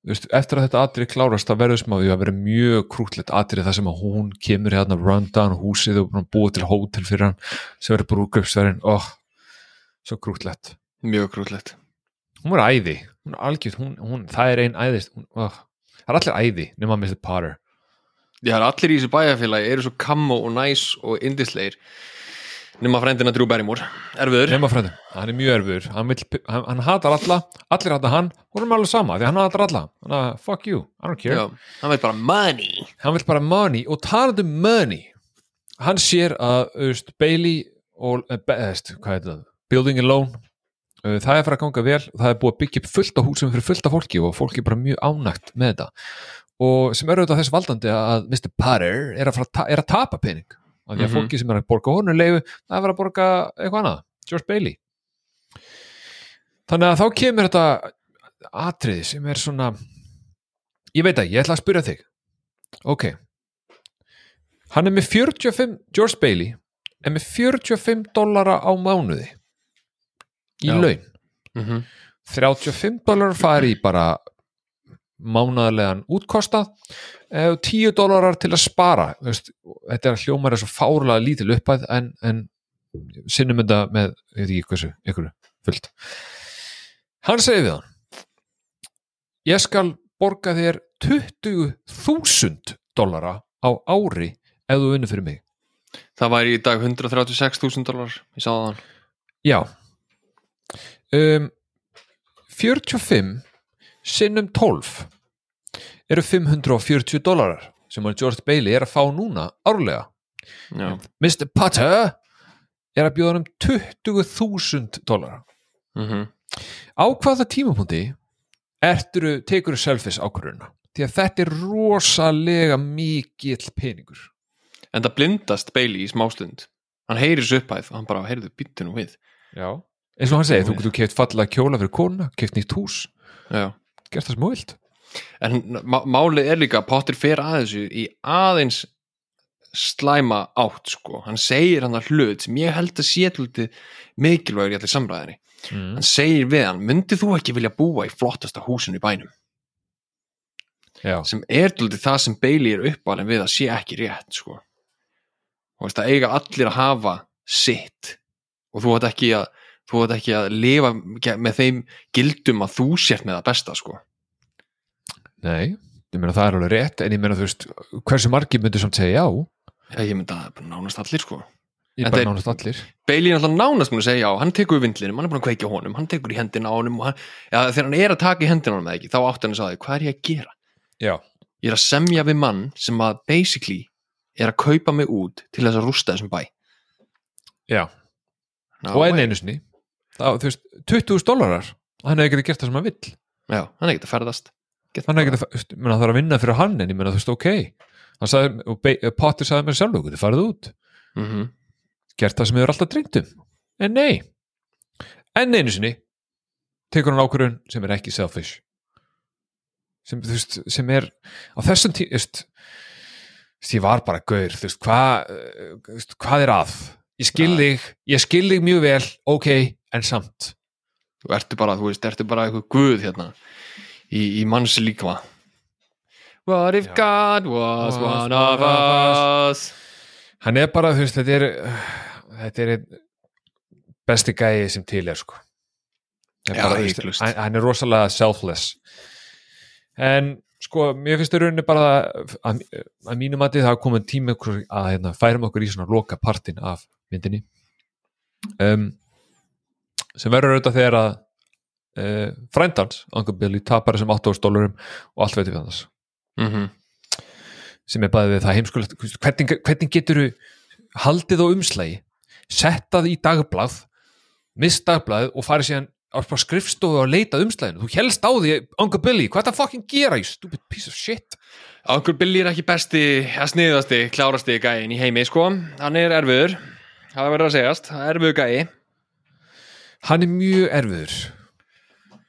veist, eftir að þetta atrið klárast það verður sem að að vera mjög krútlegt atrið það sem að hún kemur hérna run down húsið og búið til hótel fyrir hann sem verður brúköpsverðin oh, svo krútlegt mjög grútlegt hún var æði, hún er algjörð hún, hún, það er ein æðist hún, oh, það er allir æði nema Mr. Potter. Já, það er allir í þessu bæjarfélagi eru svo kammo og næs og indisleir nema frændina Drew Barrymore. Erfiður, nema frændum, hann er mjög erfur hann, vill, hann, hann hatar alla, allir hatar hann. Hún er alveg sama, því hann hatar alla. Hann að, fuck you, I don't care. Já, hann veit bara money. Hann vill bara money. Og talandi um money hann sér að auðvist, Bailey og, uh, best, það? Building Alone uh, það er fara að ganga vel. Og það er búið að byggja upp fullt á húsum fyrir fullt af fólki og fólki er bara mjög ánægt með þetta. Og sem eru auðvitað þess valdandi að Mr. Potter er að, að ta- er að tapa pening og því að Mhm. fólki sem er að borga honum leifu það er að borga eitthvað annað. George Bailey. Þannig að þá kemur þetta atriði sem er svona ég veit að ég ætla að spyrja þig. Ok. Hann er með 45 George Bailey er með 45 dollara á mánuði í Já. laun. Mm 35 dólarar fari í bara mánaðarlegan útkostað eh, og 10 dólarar til að spara. Þetta er hljómar er svo fárlega lítil uppæð en, en sinnum þetta með, ég veit ekki hversu, ykkur fullt. Hann segir við hann ég skal borga þér 20.000 dólara á ári ef þú vinnur fyrir mig. Það væri í dag 136.000 dólar ég sá það Já. Um, 45 sinnum 12 eru 540 dólarar sem að George Bailey er að fá núna árlega. já, Mr. Potter er að bjóða hann um 20.000 dólarar. mm Á hvaða tímapunkti erturu, tekur selfish ákvörðuna? Því að þetta er rosalega mikill peningur. en það blindast Bailey í smástund hann heyrir þessu upphæð og hann bara, heyrðu, býttu nú við Já. Eins og hann segir, þú getur keft fallega kjóla fyrir kona, keft nýtt hús, já gert það smá vilt. en má- málið er líka Potter fer að þessu í aðeins slæma átt sko hann segir hann að hlut sem ég held að sé mikilvægur í allir samræðinni Mm. hann segir við hann, myndið þú ekki vilja búa í flottasta húsinu í bænum Já. sem er það sem Bailey er uppalinn við að sé ekki rétt sko og veist að eiga allir að hafa sitt og þú ætti ekki að þú ætti ekki að lifa með þeim gildum að þú sért með það besta sko. Nei, ég meina það er alveg rétt en ég meina þú veist, hversu margir myndir samt segja já, Já, ég bara nánast allir sko. Ég bara nánast allir. Bailey er alltaf nánast múin að segja já, hann tekur við vindlinum, hann er búin að kveikja honum, hann tekur í hendina á honum og hann, já, þegar hann er að taka í hendina honum eða ekki, þá átti hann að sagði, hvað er ég að gera? Já, Ég er að semja við mann sem að basically er að kaupa mig út til þess að rústa þessum bæ. já, Ná, og enn einu sinni það, þú veist, 20.000 dólarar hann hefði getið gert það sem hann vill. Já, hann er ekkert að ferðast. Get hann hefði getið, ég meina það þarf að vinna fyrir hann en ég meina þú veist, ok. Sagði, og Be- Potter sagði mér sjálf, þú getur farið út. Mm gert það sem hefur alltaf dreymt um. En nei, enn einu sinni tekur hann ákvörðun sem er ekki selfish. Sem, þú veist, sem er á þessum tí, þú veist ég var bara gaur, þú veist, hvað eh, hvað er að? Ég skil þig, ég skil þig mjög vel ok, en samt Þú ertu bara, þú veist, ertu bara eitthvað guð hérna í, í manns líkma. What if Já. God was one of us? hann er bara, þú veist, þetta er þetta er einn besti gæi sem til er sko Er Já, bara, veist, hann, hann er rosalega selfless en sko mér finnst það rauninni bara að, að mínum að það hafa komið okkur að hérna, færum okkur í svona loka partin af myndinni um, sem verður auðvitað þegar að uh, frændans, Billy tapar þessum 8 dólarum og allt veitir við hans Mm sem er bæðið það heimskulegt hvernig, hvernig getur haldið á umslægi settað í dagblað mist dagblað og farið síðan á skrifstofu og leita að umslæginu þú helst á því, Billy, hvað það fucking gera you stupid piece of shit Billy er ekki besti, að sniðasti, klárasti gæin í heimi, sko. Hann er erfiður. Það verður að segjast. Það er erfiður gæi. Hann er mjög erfiður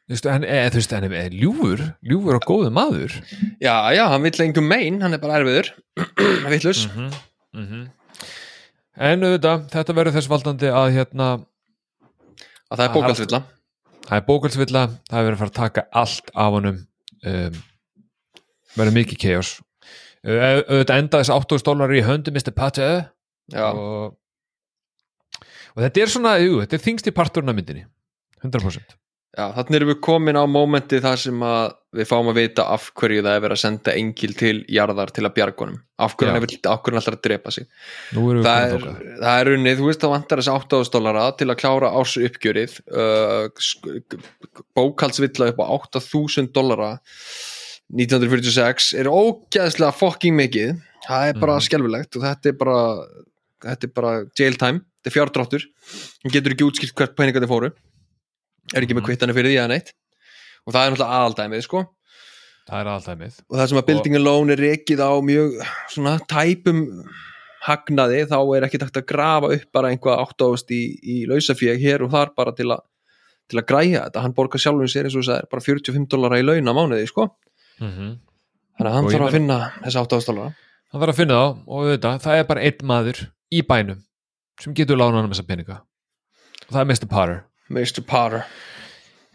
þú veist, hann er, þú veist, hann er ljúfur ljúfur og góður maður Já, já, hann vill engum mein, hann er bara erfiður. Villus. -hmm. en auðvitað, þetta verður þess valdandi að hérna Að það er bókalsvilla. það er bókalsvilla, það er verið að fara að taka allt af honum um, verður mikið uh, auðvitað enda þess 8.000 dólar í höndum Mr. Potter Já. og og þetta er svona, jú, þetta er þingst í parturinn af myndinni. 100% Já, þannig erum við komin á mómenti þar sem að við fáum að vita af hverju það er verið að senda engil til jarðar til að bjargunum af hverju hann er, vill- af hverju hann ætlar að drepa sig. Það er, það er unnið, þú veist það vantar þessi 8000 dollara til að klára árs uppgjörið uh, bókaldsvilla upp á 8000 dollara 1946 er ógæðslega fucking mikið. Það er bara Mhm. skelfilegt og þetta er bara þetta er bara jail time, þetta er fjárdráttur. Hann getur ekki útskilt hvert peningar þið fóru. Er ekki með Mhm. kvittanir fyrir því eða neitt. Og það er náttúrulega aðaldæmið sko. Það er alltaf mið og það sem að building alone er rekið á mjög svona tæpum hagnaði þá er ekki takt að grafa upp bara einhvað áttávist í, í lausafík hér og þar bara til að til að græja þetta, hann borgar sjálfum sér eins og það er bara 45 dólara í laun á mánuði sko. mm þannig að hann þarf að finna þessi 8000 dólara hann þarf að finna þá og auðvitað, það er bara einn maður í bænum sem getur lánað hann þessa peninga og það er Mr. Potter Mr. Potter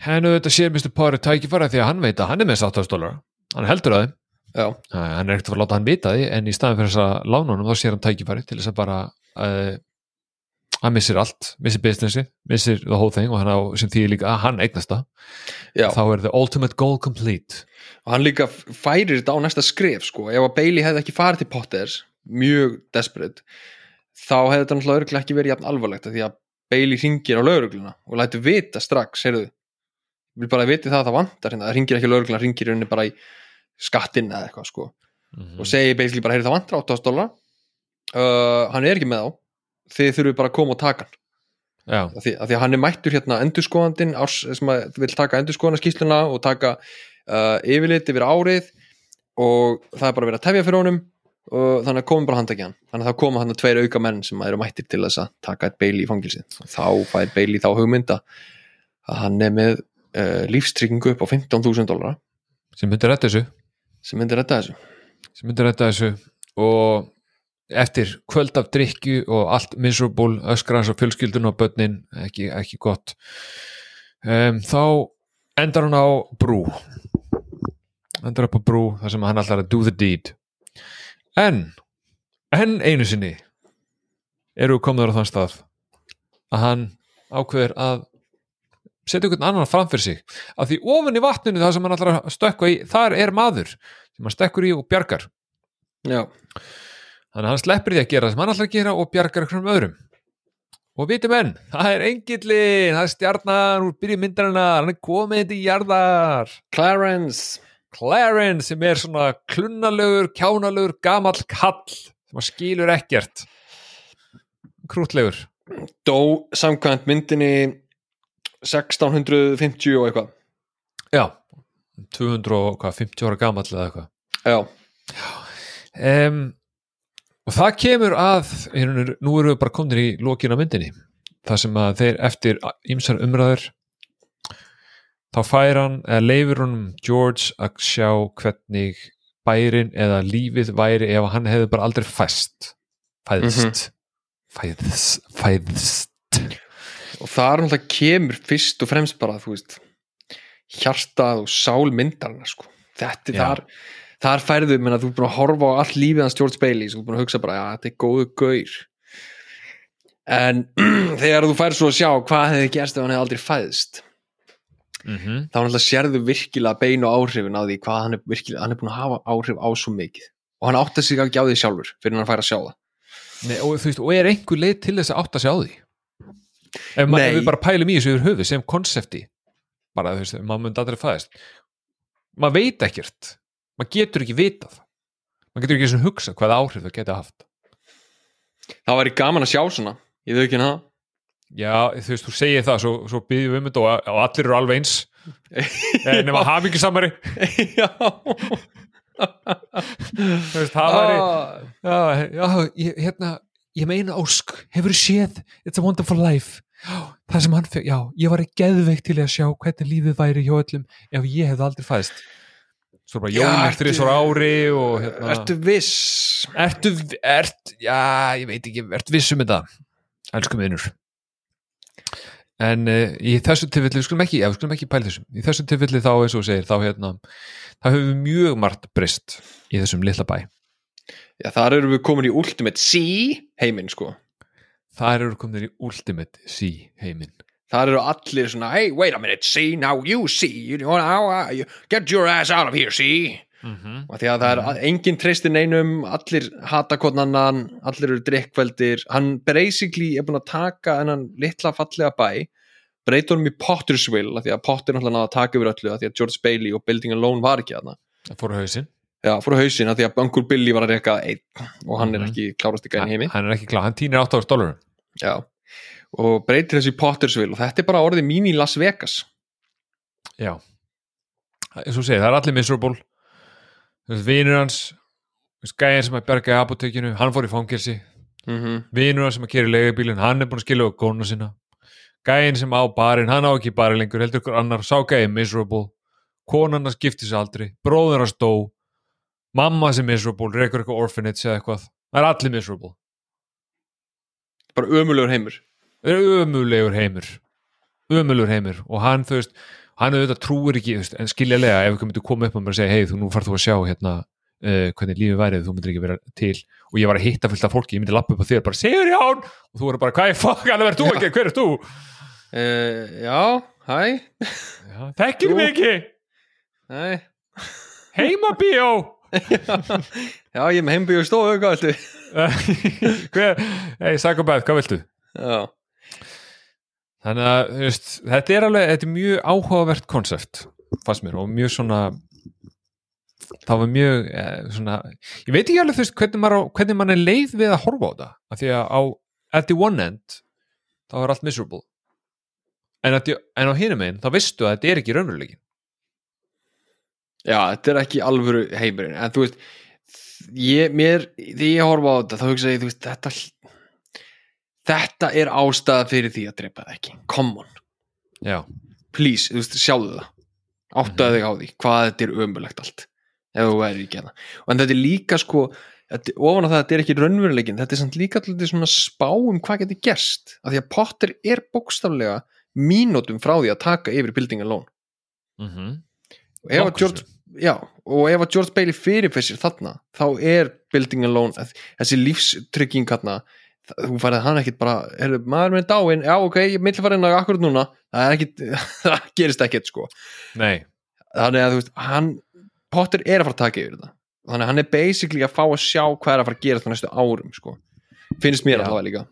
henn auðvitað sér Mr. Potter tækifæra því að hann veit að hann er með 8000 dólar hann heldur að já, hann er ekkert að fara að láta hann vita því en í staðin fyrir þess að lána honum þá sér hann tækifæri til þess að bara uh, hann missir allt, missir businessi missir the whole thing og hann á sem því líka að hann eignast það, já. þá er the ultimate goal complete og hann líka færir þetta á næsta skref sko. ef að Bailey hefði ekki farið til Potters mjög desperate þá hefði þetta náttúrulega örgulega ekki verið jafn alvarlegt því að Bailey ringir á laurugluna og lætur vita strax, heyrðu vil bara viti það að það vantar hérna, það ringir ekki á laurugluna, ringir henni bara í skattinn eða eitthvað sko. Mm og segir basically bara, heyrðu það vantar 8000 dólar uh, hann er ekki með á þið þurfum bara að koma og taka hann. Af því, af því að hann er mættur hérna endurskoðandinn árs, sem að vil taka endurskoðanaskýsluna og taka uh, yfirlit yfir árið og það er bara verið að tefja fyrir honum og þannig að komum bara handtækja hann. Þannig að það koma hann tveir auka menn sem eru mættir til þess að taka eitt Bailey í fangilsið og þá fær Bailey þá hugmynda að hann er með uh, lífstryggingu upp á 15.000 dólara sem myndir rætta þessu. Sem myndir þetta þessu. Sem myndir rætta þessu. Og eftir kvöld af drikju og allt miserable, öskra hans á fjölskyldun og börnin, ekki, ekki gott. Um, þá endar hann á brú. Endar upp á brú þar sem hann ætlar að do the deed en en einu sinni eru komður á þann stað að hann ákveður að setja einhvern annan framfyrir sig. Af því ofan í vatninu það sem hann ætlar að stökkva í þar er maður sem hann stekkur í og bjargar. Já, þannig að hann sleppir því að gera það sem hann ætlar að gera og bjargar einhverjum öðrum. Og viti menn, það er engillin það er stjarnan úr byrju myndarinnar hann er komið til jarðar. Clarence Clarence sem er svona klunnalegur, kjánalegur, gamall kall sem að skilur ekkert. Krútlegur dó samkvæmt myndinni 1650 og eitthvað. Já, 250 ára gamall eða eitthvað. Já, um, og það kemur að nú erum við bara komin í lokin á myndinni. Það sem að þeir eftir ýmsar umræður þá fær hann eða leifur honum George að sjá hvernig bærin eða lífið væri ef hann hefði bara aldrei fæst fæðst. Fæðst, fæðst. Og það er náttúrulega kemur fyrst og fremst bara, þú veist hjartað og sál myndarna sko. þetta er Já. þar þar færðu, menna, þú er búin að horfa á all lífið hans George Bailey, þú er búin að hugsa bara, já, þetta er góðu gaur. En þegar þú færð svo að sjá hvað hefði gerst ef hann hefði aldrei fæðst mm -hmm. þá náttúrulega sérðu virkilega beinu áhrifin á því hvað hann er, virkilega, hann er búin að hafa áhrif á svo mikið. Og hann átti sig ekki á því sjálfur fyrir hann fær að sjá það. Nei, og, veist, og er einhver leið til þess að átta sig á því? Ef, ma- Nei. ef við bara pælum í þessu yfir höfu sem konsepti bara þú veist, maður myndi aldrei fæðist maður veit ekkert. Maður getur ekki vitað. Maður getur ekki svona hugsað hvaða áhrif það geti haft. Það væri gaman að sjá svona, ég þau ekki það já, þú veist, þú segir það svo, svo byggjum við um þetta og, og allir eru alveg eins. Eh, nema hafi ekki samari já. Þú veist, það væri Ah. já, já, ég, hérna ég meina Ósk, hefur séð It's a Wonderful Life? Það sem hann fekk, já, ég var ekki geðveikt til að sjá hvernig lífið væri hjá öllum ef ég hefði aldrei fæðst. Svo bara þrið svo ári og hérna Ertu viss? ertu, ert, já, ég veit ekki ertu viss um þetta, elsku minnur en uh, í þessu tilfelli, við skulum ekki, já, við skulum ekki pæla þessum í þessu tilfelli þá, eins og segir, þá hérna það hefur mjög margt breyst í þessum litla bæ. Já, þar erum við komin í Ultimate C heiminn, sko. þar eru komin í ultimate sí heiminn þar eru allir svona hey wait a minute see now you see you know, get your ass out of here see mm og því að það er engin treystir neinum allir hata annan allir eru drikkveldir. Hann basically er búin að taka hennan litla fallega bæ breyta honum í Pottersville því að Potter náttúrulega náða að taka yfir öllu því að George Bailey og Building Alone var ekki aðna það fór á hausinn. Já, fór á hausinn af því að Uncle Billy var að reyka einn og hann er Mhm. ekki klárast í gæðin heimi. Hann er ekki klá, hann týnir 8 árs dólarum já, og breytir þessu í Pottersville og þetta er bara orðið mín í Las Vegas. Já. Eins og segir, það er allir miserable Vinur hans gæðin sem að berga í apotekinu hann fór í fangelsi. Mm vinur hans sem að kera í leigubílinn, hann er búin að skilja á góna sína. Gæðin sem á barinn, hann á ekki barinn lengur heldur ykkur annar, sá gæðin miserable. Konan hans gifti sig aldrei bróður hans dó. Mamma sem miserable, reykur eitthvað orphanage eða eitthvað, það er allir miserable. Bara ömulegur heimur. Ömulegur heimur. Ömulegur heimur. Og hann þú veist hann auðvitað trúir ekki, en skiljalega ef við myndum koma upp og bara segja, hei þú nú farð þú að sjá hérna, uh, hvernig lífið værið þú myndir ekki vera til. Og ég var að hitta fullt af fólki, ég myndi lappa upp á þér, bara segur Ján og þú er bara, hvað er fokk, alveg verður þú ekki, hver er þú? Uh, já, hæ? Þekkir mig ekki, Nei. heima bíó. Já, ég er með viltu? Hver, hei, Sakobæð, hvað viltu? Já, þannig að, veist, þetta er alveg þetta er mjög áhugavert konsept fannst mér og mjög svona það var mjög eh, svona, ég veit ekki alveg þú veist hvernig mann er leið við að horfa á þetta af því að á, at the one end þá er allt miserable. En, the, en á hinum einn þá veistu að þetta er ekki raunveruleikin já, þetta er ekki alvöru heimurinn, en þú veist ég, mér, því ég horfa á þetta þá hugsa ég, þú veist, þetta þetta er ástæða fyrir því að drepa það ekki, come on. Já, please, þú veist, sjáðu það. Áttaðu þig á því, hvað þetta er ömulegt allt, ef þú væri ekki hérna og en þetta er líka sko þetta, ofan á það að þetta er ekki raunveruleikin þetta er samt líka alltaf svona spá um hvað getur gerst af því að Potter er bókstaflega mínútum frá því að taka yfir Building Alone. Mm -hmm. og ef að George, já, og ef að George Bailey fyrirfessir þarna, þá er Building Alone, þessi lífstrygging þarna, það- þú færið hann ekkit bara, er, maður er dáin, já ok ég mill fara inn á akkurat núna. Það, er ekkit, það gerist ekkit sko. Nei, þannig að þú veist, hann Potter er að fara að taka yfir þetta. Þannig að hann er basically að fá að sjá hvað er að fara að gerast á næstu árum sko, finnst mér Já. allavega líka.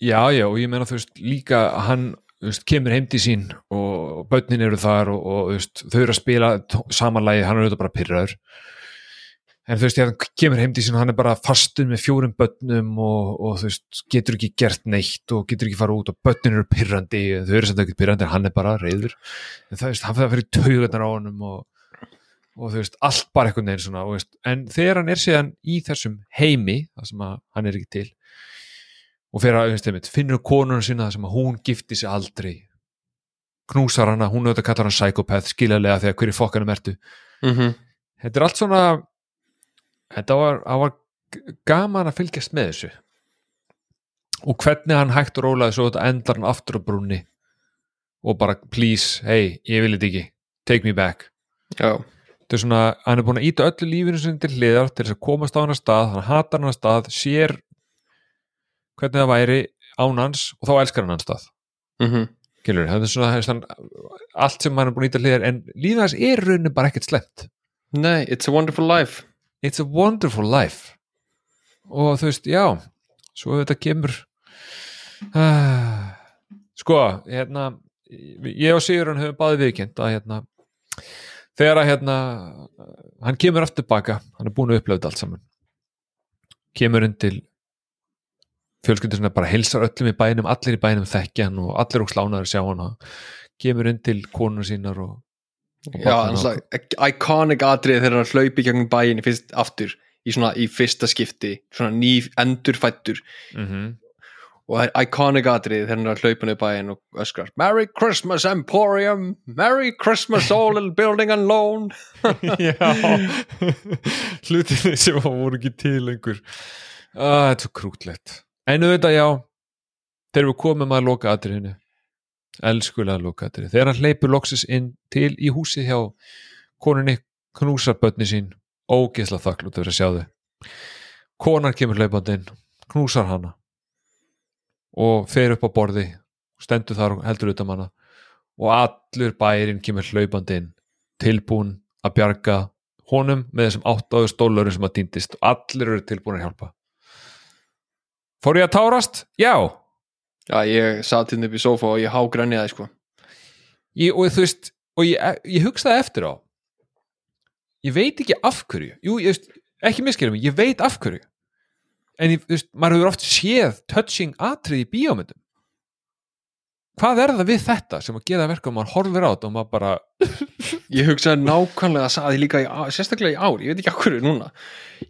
Já, já, og ég meina þú veist líka að hann þú veist, kemur heim til sín og börnin eru þar og, og þú veist, þau eru að spila samanlægi, hann er auðvitað bara pyrraður en þú veist, þegar hann kemur heim til sín hann er bara fastur með fjórum börnum og, og þú veist, getur ekki gert neitt og getur ekki fara út og börnin eru pyrrandi þau eru samt ekkert pyrrandi, hann er bara reyður en það veist, hann fyrir að fyrir taugarnar á honum og, og þú veist, allt bara einhvern veginn svona, og, veist, en þegar hann er síðan í þessum heimi, það sem að hann er ekki til og fyrir að, veist, einmitt, finnur konuna sína það sem að hún gifti sig aldrei knúsar hana, hún auðvitað kallar hann þetta var, var gaman að fylgjast með þessu. Og hvernig hann hægt og rólaði svo þetta endar hann aftur á brúnni og bara please, hey, ég vil þetta ekki take me back. Já, þetta er svona, hann er búin að íta öllu lífinu sinni til hliðar til þess að komast á hann að stað hann hatar hann að stað, sér hvernig það væri án hans og þá elskar hann hann stað. Mm Skilur, það er svona, það er svona allt sem hann er búin að íta hliðar en lífið hans er í rauninni bara ekkert slemt nei, it's a wonderful life it's a wonderful life. Og þú veist, já svo þetta kemur. Uh, sko, hérna ég og Sigurinn höfum báði viðkjönd að hérna þegar að hérna hann kemur aftur baka, hann er búin að upplöfa þetta allt saman kemur inn til fjölskyldur sem bara heilsar öllum í bænum, allir í bænum þekkja hann og allir og slánaður sjá hann kemur inn til konur sínar og, og já, iconic atrið þegar hann hlaupi gegnum bæin fyrst, aftur í svona í fyrsta skipti svona ný endurfættur Mhm. og það er iconic atrið þegar hann að hlaupa niður bæin og öskrar Merry Christmas Emporium! Merry Christmas all little building and loan! Já. Hlutinni sem voru ekki til lengur. Ah, Þetta er svo krútlegt. En auðvitað já Þegar við komum að loka atriðinu Elskulega loka atriðinu Þegar hann hleypur loksis inn til í húsi hjá konunni knúsar börni sín ógeðslega þakklátt fyrir að sjá þau. Konan kemur hlaupandi inn knúsar hana og fer upp á borði stendur þar og heldur utan manna og allur bærin kemur hlaupandi inn tilbúin að bjarga honum með þessum 8 stólarum sem að týndist og allir eru tilbúin að hjálpa. Fór ég að tárast? Já Já, ég satt hérna upp í sofa og ég hágrænjaði sko. Ég, og þú veist og ég, ég hugsaði eftir á ég veit ekki af hverju. Jú, ég veist, ekki miskilum ég veit af hverju. En ég, þú veist, maður hefur oft séð touching atrið í bíómyndum. Hvað er það við þetta sem að gera verka og maður horfir á þetta og maður bara Ég hugsaði nákvæmlega að saði líka í, sérstaklega í ár, ég veit ekki okkur núna.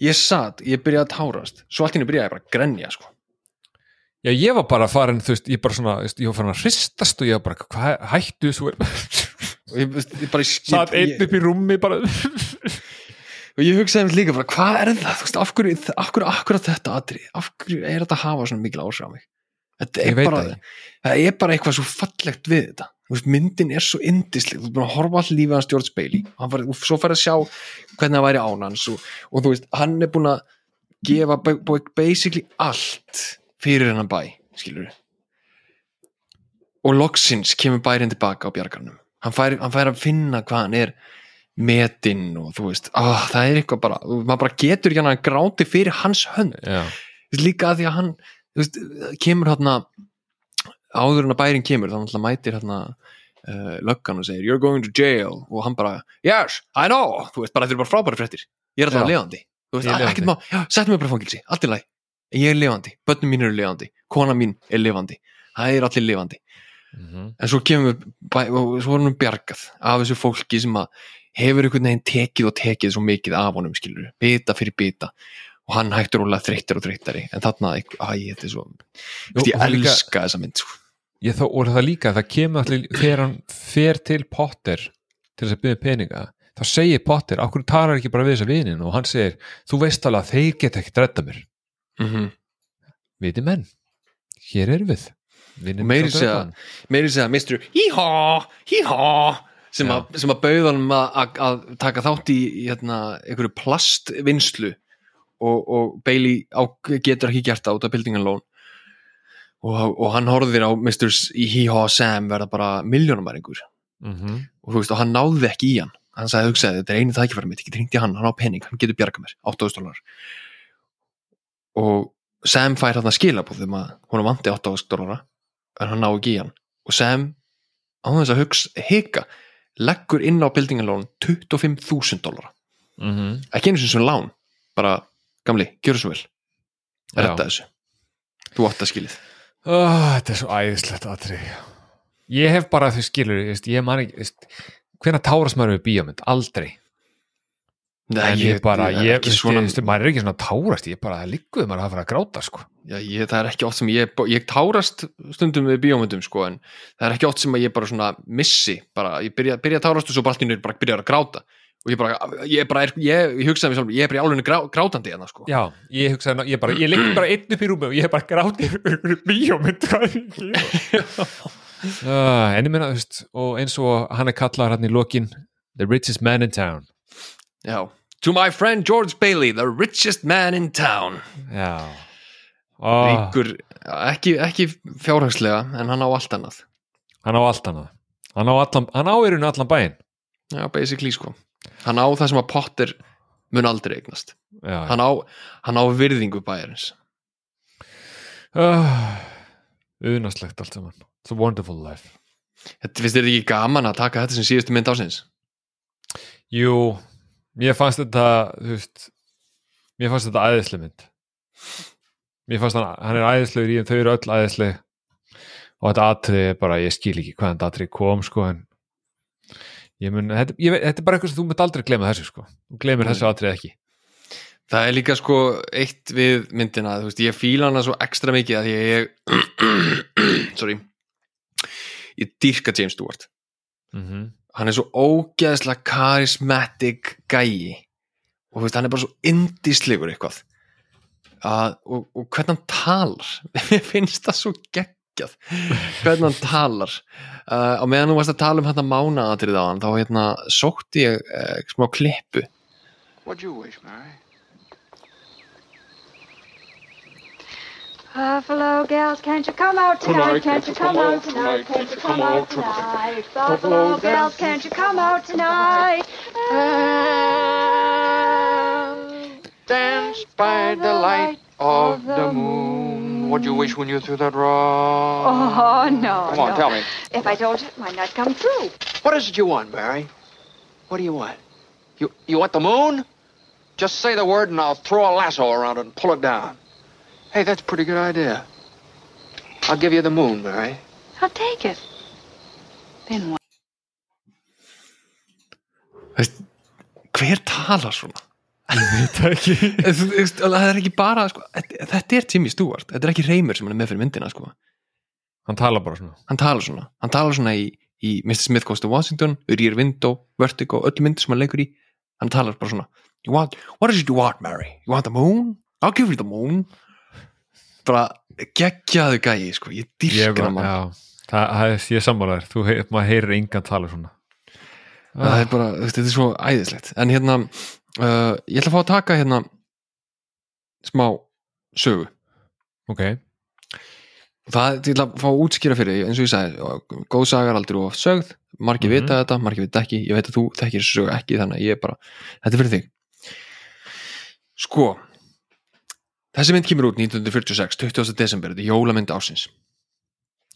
Ég satt, ég byrjaði að tárast Svo allt henni byrjaði ég bara að grenja sko já, ég var bara farin, þú veist, ég bara svona ég var farin að hristast og ég var bara hvað, hættu svo Og ég, ég bara satt einn upp í rúmi bara. Og ég hugsaði mér líka bara, hvað er það, þú veist, af hverju, af hverju, af hverju þetta atri Af hverju er þetta að hafa svona mikil áhrif á mig? Þetta Ég er bara, það er bara eitthvað svo fallegt við þetta. Þú veist, myndin er svo indisleg, þú er bara að horfa all lífið hans George Bailey. Og hann var, og svo fær að sjá hvernig það væri án hans og, og þú veist, hann er búin að gefa ba- ba- basically allt fyrir hennan bæ, skilur og loksins kemur bærin tilbaka á bjargarnum. Hann fær, hann fær að finna hvað hann er metinn og þú veist ah, það er eitthvað bara, maður bara getur að gráti fyrir hans hönd. Já, líka að því að hann veist, kemur hérna áður en að bærin kemur þá náttúrulega mætir hérna uh, löggan og segir you're going to jail. Og hann bara yes, I know, þú veist bara þetta er bara frábæri fréttir. Ég er alltaf Já. lifandi þú veist, er ekkert má, já, settum mig bara fangilsi, allt í en ég er lifandi, börnum mín eru lifandi kona mín er lifandi, það er allir lifandi. Mhm, en svo kemur við svo erum við bjargað af þessu fólki sem að hefur einhvern veginn tekið og tekið svo mikið af honum skilur, bita fyrir bita. Og hann hægtur ólega þreyttar og þreyttari en þarna, æ, þetta er svo Vist, ég elska þessa mynd sko. ég þó, og það líka, það kemur allir þegar hann fer til Potter til þess að byrja peninga þá segir Potter, okkur talar ekki bara við þessa vinin og hann segir, þú veist alveg að þeir geta ekki dredda mér, mm -hmm. viti menn hér erum við meiri segja- Mr. Híhá, híhá sem, að- sem að bauðanum að, taka þátt í, hérna, einhverju plastvinnslu og, og Bailey á, getur ekki gert það út af Loan og, og hann horfir á Mr. Híhá Sam verða bara miljónumæringur Mhm. og þú veist, og hann náði ekki í hann hann sagði, hugsaði, þetta er einu tækifæri mitt, ég get hringt í hann, hann á pening, hann getur bjarga mér 8.000 dólar og Sam fær hann að skila på þeim að hún vanti 8.000 dólara en hann ná ekki í hann. Og Sam á þess að hugsa, hika leggur inn á buildingalón 25.000 dólara Mhm. ekki einu sinni sem lán, bara gamli, gjöru svo vel. Retta þessu, þú átt að skilið. Oh, þetta er svo æðislegt atrið ég hef bara þau skilur ég, ég man ekki, hvenær tárast maður við bíómynd, aldrei Nei, en ég, bara, er ég, veist, svona, ég, maður er ekki svona tárast ég bara, það líkuð maður að fara að gráta sko. já, ég, það er ekki oft sem ég ég tárast stundum við bíómyndum sko, en það er ekki oft sem ég bara svona missi, bara, ég byrja, byrja að tárast og svo bara allt í nýr bara byrja að gráta og ég bara, ég bara er, ég, ég hugsaði mér sjálf ég er bara í álunni grá, grátandi hérna sko. já, ég hugsaði, ég bara, ég ligg bara einn upp í rúmi og ég hef bara grátið fyrir bíómynd hvað er ég að gera? uh, en ég meina, þú veist og eins og hann er kallar hann í lokin the richest man in town já, to my friend George Bailey the richest man in town. Já. Oh, ríkur, ekki, ekki fjárhagslega en hann á allt annað. Hann á allt annað. Hann á, allan, hann á í rauninu allan bæinn. Já, basically sko. Hann á það sem að Potter mun aldrei eignast. Já, hann á, hann á virðingu bæjarins. Uh, unaslegt allt saman. It's a wonderful life. Þetta finnst þér ekki gaman að taka þetta sem síðustu mynd ásins jú, mér fannst þetta þú veist mér fannst þetta æðisleg mynd. Mér fannst hann, hann er æðislegur í en þau eru öll æðisleg. Og þetta atrið er bara, ég skil ekki hvaðan þetta atrið kom sko en ég mun, þetta, ég, þetta er bara eitthvað sem þú mynd aldrei glema þessu sko, þú glemir þessu atrið ekki. Það er líka sko eitt við myndina þú veist, ég fíla hana svo ekstra mikið að ég sorry ég dýrka James Stewart. Mm -hmm. Hann er svo ógeðslega charismatic gæi. Og veist, hann er bara svo indislegur eitthvað. Að, og, og hvernig hann talar. Mér finnst það svo geggjað. Hvernig hann talar. Uh, á meðan þú varst að tala um þetta mánaðatrið á hann þá hérna sótti ég uh, smá klippu. What'd you wish, Mary? Buffalo gals, can't you come out tonight? Can't you come out tonight? Can't you come out tonight? Buffalo gals, can't you come out tonight? Dance by the light of the moon. What'd you wish when you threw that rock? Oh, no. Come on, no. tell me. If I told you, it might not come true. What is it you want, Mary? What do you want? You you want the moon? Just say the word and I'll throw a lasso around it and pull it down. Hey, that's a pretty good idea. I'll give you the moon, Mary. I'll take it. Then what? Veist, hver talar svona? Veit það ekki það er ekki bara sko, þetta er Jimmy Stewart, þetta er ekki reymur sem hann er með fyrir myndina sko. Hann tala bara svona hann talar svona, hann talar svona í, í Mr. Smith Goes to Washington, Rear Window Vertigo, öllu myndir sem hann leikur í hann talar bara svona you want, what is it you want Mary? You want the moon? I'll give you the moon bara geggjaðu gæi sko, ég bara, mann. það, það er ég sammálaður. Þú, heyr, maður heyrir engan tala svona. Það er bara, þetta er svo æðislegt. En hérna, uh, ég ætla að fá að taka hérna smá sögu. Ok, það, ég ætla að fá að útskýra fyrir því, eins og ég sagði, góð sagar aldrei of sögð, margir Mhm. vita þetta margir vita ekki, ég veit að þú þekkir sögu ekki þannig að ég er bara, þetta er fyrir þig. Sko þessi mynd kemur út 1946 20. desember, þetta er jólamynd ásins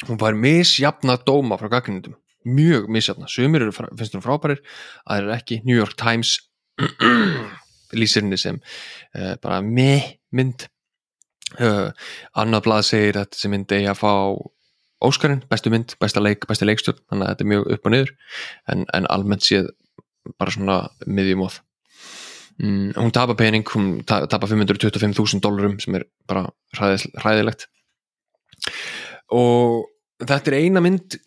hún var misjafna dóma frá gagnindum, mjög misjafna. Sumir eru, finnst hún frábærir aðrir ekki, New York Times lýsir henni sem uh, bara meh mynd uh, annað blað segir að þessi mynd eigi að fá Óskarinn, bestu mynd, besta leik, besta leikstjórn þannig að þetta er mjög upp og niður. En, en almennt séð bara svona miðjumóð mm, hún tapar pening, hún ta tapar 525.000 dólarum sem er bara hræðilegt. Og þetta er eina mynd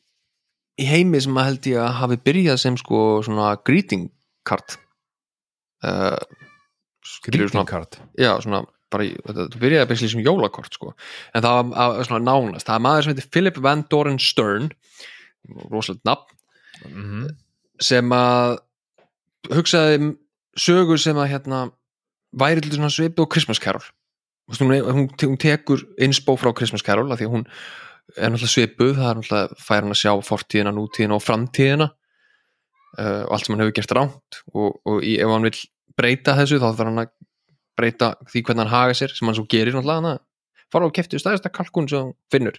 í heimi sem að held ég að hafi byrjað sem sko svona greeting card. Uh, greeting card? Já, svona bara, þetta, byrjaði basically sem jólakort sko. en það var að, svona nánast. Það er maður sem heitir Philip Van Doren Stern rosalegt nafn mm sem að hugsaði sögu sem að hérna væri til svona svipu og Christmas Carol. Hún, hún, hún tekur innspó frá Christmas Carol af því að hún er náttúrulega svipuð það er náttúrulega fær hann að sjá fortíðina, nútíðina og framtíðina uh, og allt sem hann hefur gert ránt og, og í, ef hann vil breyta þessu þá þarf hann að breyta því hvernig hann haga sér sem hann svo gerir náttúrulega hann að fara og keftu stæðasta kalkun sem hann finnur.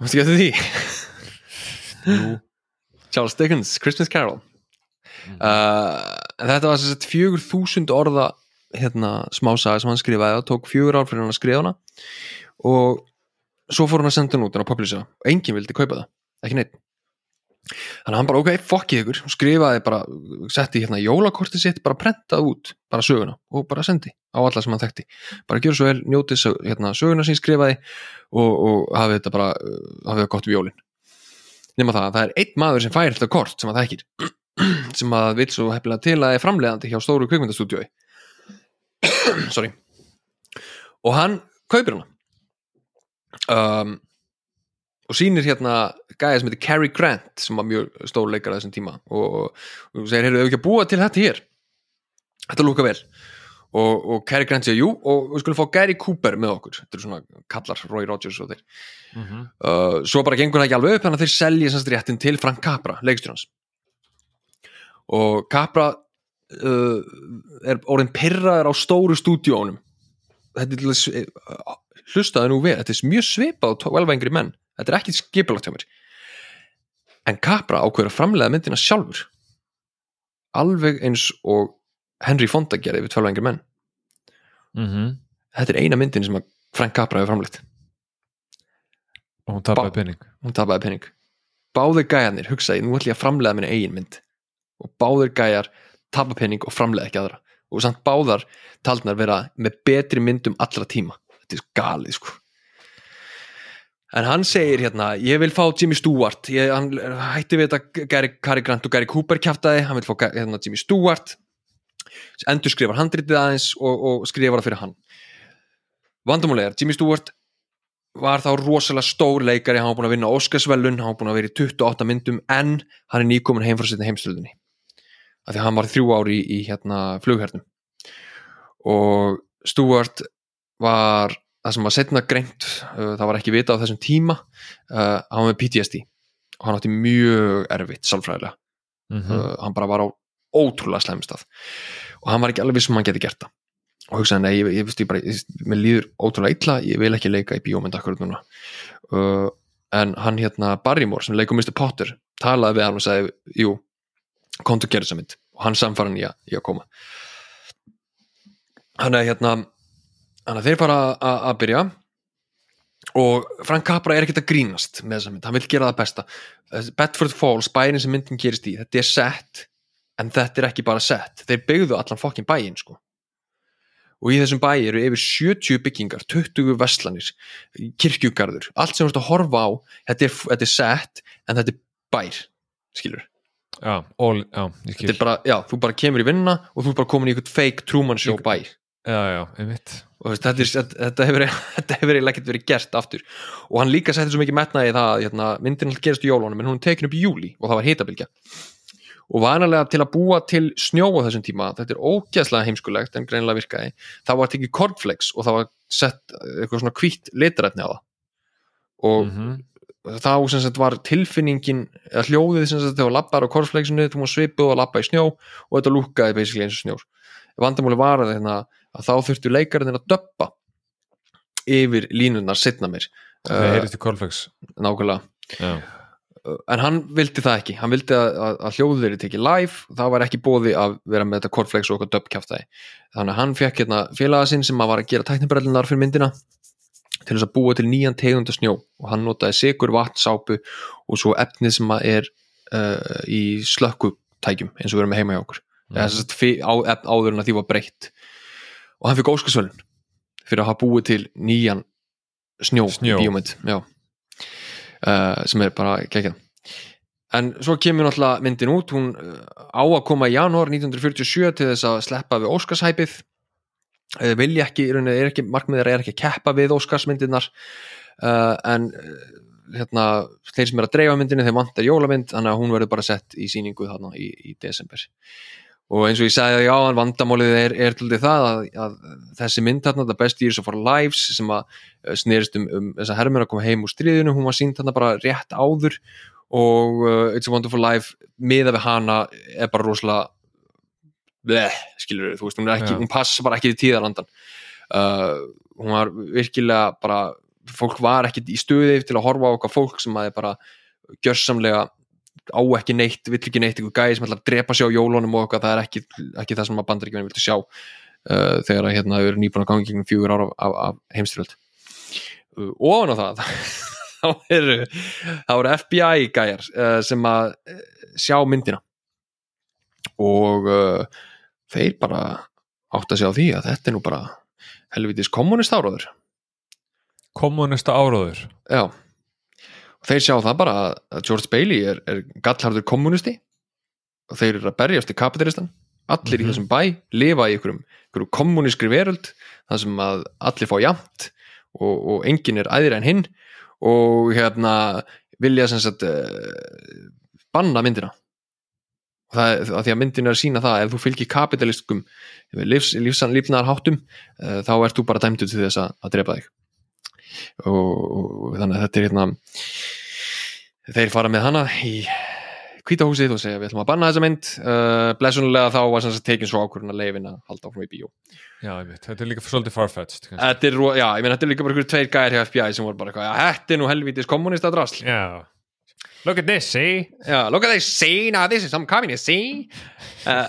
Mástu ekki eftir því? Jú, Charles Dickens, Christmas Carol uh, en þetta var sagt fjögur þúsund orða hérna, smásaga sem hann skrifaði og tók fjögur ár fyrir hann að skrifa hana. Og svo fór hann að senda hann út en að publisa og enginn vildi kaupa það, ekki neitt þannig að hann bara ok, fokkið ykkur. Skrifaði bara, setti hérna jólakortið sitt bara prentað út, bara söguna. Og bara sendi á alla sem hann þekkti. Bara gjör svo vel, njótið hérna, söguna sem skrifaði og, og hafið þetta bara uh, hafið það gott við jólin. Nema það að það er einn maður sem fær þetta kort sem það þekkir sem að vil svo hefnilega til að er framleiðandi hjá stóru kvikmyndastúdíói. Sorry. Og hann kaupir hana. Um, og sýnir hérna gæði sem heitir Cary Grant sem var mjög stór leikar að þessum tíma. Og, og segir, heyrðu, ef ekki að búa til þetta hér? Þetta lúka vel. Og, og Cary Grant segir, jú, og við skulum fá Gary Cooper með okkur, þetta eru svona kallar Roy Rogers og þeir. Uh, svo bara gengur það ekki alveg upp þannig að þeir selja réttin til Frank Capra, leikstjórnans og Capra uh, er orðin pirraður á stóru stúdíónum. Uh, hlustaðu nú vel, þetta er mjög svipað 12 engri menn, þetta er ekki skipulagt hjá mér. En Capra ákveður að framlega myndina sjálfur. Alveg eins og Henry Fonda gerði við 12 engri menn. Mm þetta er eina myndin sem Frank Capra hefur framlegt og hún tapaði penning hún tapaði pening. Báðir gæjarnir hugsaði, nú ætlum ég að framlega minni eigin mynd og báðir gæjar tapa pening og framlega ekki aðra. Og samt báðar taldnar vera með betri myndum allra tíma. Þetta er galið sko. En hann segir hérna, ég vil fá Jimmy Stewart. Ég, hann hætti við þetta Gary, Cary Grant og Gary Cooper kjaftaði. Hann vil fá hérna, Jimmy Stewart. Endur skrifar handritið aðeins og, og skrifar það fyrir hann. Vandamulega er, Jimmy Stewart var þá rosalega stór leikari. Hann var búin að vinna Óskarsvellun, hann var búin að vera í 28 myndum en hann er nýkomin heim frá setna heimstöldinni af því að hann var þrjú ári í, í hérna flughernum. Og Stuart var það sem var setna greint uh, það var ekki vita á þessum tíma uh, hann var með PTSD og hann átti mjög erfitt sálfræðilega. Mhm. uh, hann bara var á ótrúlega slæmstað og hann var ekki alveg viss um hann geti gert það. Og hugsaði, nei, ég, ég, ég bara ég, mér líður ótrúlega illa, ég vil ekki leika í bíómynd akkurat núna. Uh, en hann hérna Barrymore sem leikur Mr. Potter talaði við hann og sagði, jú komdu að gera þessa mynd. Og hann samfara hann í í að koma. Hann er hérna hann er þeir fara að byrja. Og Frank Capra er ekkert að grínast með þessa mynd, hann vil gera það besta. Þessi Bedford Falls, bærin sem myndin gerist í þetta er sett, en þetta er ekki bara sett, þeir byggðu allan fokkin bæin sko. og í þessum bæi eru yfir 70 byggingar, 20 veslanir kirkjugarður, allt sem þú ert að horfa á þetta er, þetta er sett en þetta er bær, skilur já, all, já, ég þetta er bara, já, þú bara kemur í vinna og þú er bara komin í eitthvað fake Truman Show bæ. Já, já, einmitt. Og veist, þetta, þetta, þetta hefur eiginlega ekkert verið gert aftur. Og hann líka setti svo mikið metnaði í það að hérna, myndin alltaf gerast í jólunum en hún tekin upp í júli og það var hitabilgja og vanalega til að búa til snjó á þessum tíma, þetta er ógæslega heimskulegt en greinilega virkaði, það var tekið cornflakes og það var sett eitthvað svona hvítt litrætni á það. Og Mhm. Þá sem sagt var tilfinningin eða hljóðið sem sagt þegar lappar á cornflakesinu þú var svipuð að lappa í snjó og þetta lúkkaði basically eins og snjór. Vandamáli var að, hérna, að þá þurftu leikarinn að döppa yfir línurnar setna mér það uh, heyrist í Corflex nákvæmlega. Já, en hann vildi það ekki, hann vildi að, að, að hljóðið er tekið live, það var ekki bóði að vera með þetta kortflex og okkar döppkjaftaði þannig að hann fekk hérna félaga sinn sem að var að gera tæknibrellunar fyrir myndina til þess að búa til nýjan tegunda snjó og hann notaði sigur, vatn, sápu og svo efnið sem er uh, í slökkutækjum eins og við erum heima hjá okkur mm. að á, áður en að því var breytt og hann fikk óskarsvölun fyrir að hafa búið til nýjan snjó, Snjó. bíómynd. Uh, sem er bara geggjað en svo kemur náttúrulega myndin út hún uh, á að koma í janúar 1947 til þess að sleppa við Óskarshæpið uh, vilja ekki, ekki markmiðar er ekki að keppa við Óskarsmyndirnar. Uh, en uh, hérna, þeir sem er að dreifa myndinni þeir vantar jólamynd, þannig að hún verður bara sett í síningu þarna í, í desember. Og eins og ég sagði já, en vandamálið er, er til það að, að þessi mynd þarna, The Best Years of Our Lives sem að snerist um, um þess að hermur að koma heim úr stríðinu, hún var sínt þarna bara rétt áður og uh, It's a Wonderful Life miða við hana er bara rosalega bleh, skilur þú veist, hún ekki, hún passa bara ekki til tíðarlandan uh, hún var virkilega bara, fólk var ekki í stuði til að horfa á okkar fólk sem að er bara gjörsamlega á ekki neitt, vill ekki neitt eitthvað gæði sem ætlar að drepa sig á jólunum og eitthvað það er ekki, ekki það sem að bandaríkjum viltu sjá uh, þegar að hérna eru nýbúin að gangi gegnum fjögur ára af, af, af heimstyrjöld uh, ofan á það þá eru, eru FBI gæjar uh, sem að uh, sjá myndina. Og uh, þeir bara átt að sjá því að þetta er nú bara helvitis kommunist áraður kommunista áróður. Já. Og þeir sjá það bara að- George Bailey er, er gallharður kommunisti og þeir eru að berjast í kapitalistan. Allir í Mhm. þessum bæ lifa í einhverjum, einhverjum kommunískri veröld þar sem að allir fá jamt og, og enginn er æðri en hinn og hérna vilja sem sagt uh, banna myndina það að því að myndin er að sína það ef þú fylgir kapitaliskum lífs, lífsan lífnaðar háttum uh, þá ert þú bara dæmdur til þess að, að drepa þig. Og, og þannig að þetta er hérna þeir fara með hana í kvítahúsið og segja við ætlum að banna þessa mynd. Uh, blessunulega þá var sem sagt tekin svo ákvörðun að leifin að halda áfram í bíó. Já, ég veit, þetta er líka svolítið farfetched er, já, ég meina þetta er líka bara einhverjum tveir gæðir hjá FBI sem voru bara eitthvað, þetta er nú helvítis kommunista drasl já look at this, see? Já, look at they see, now this is some communist, see? Uh,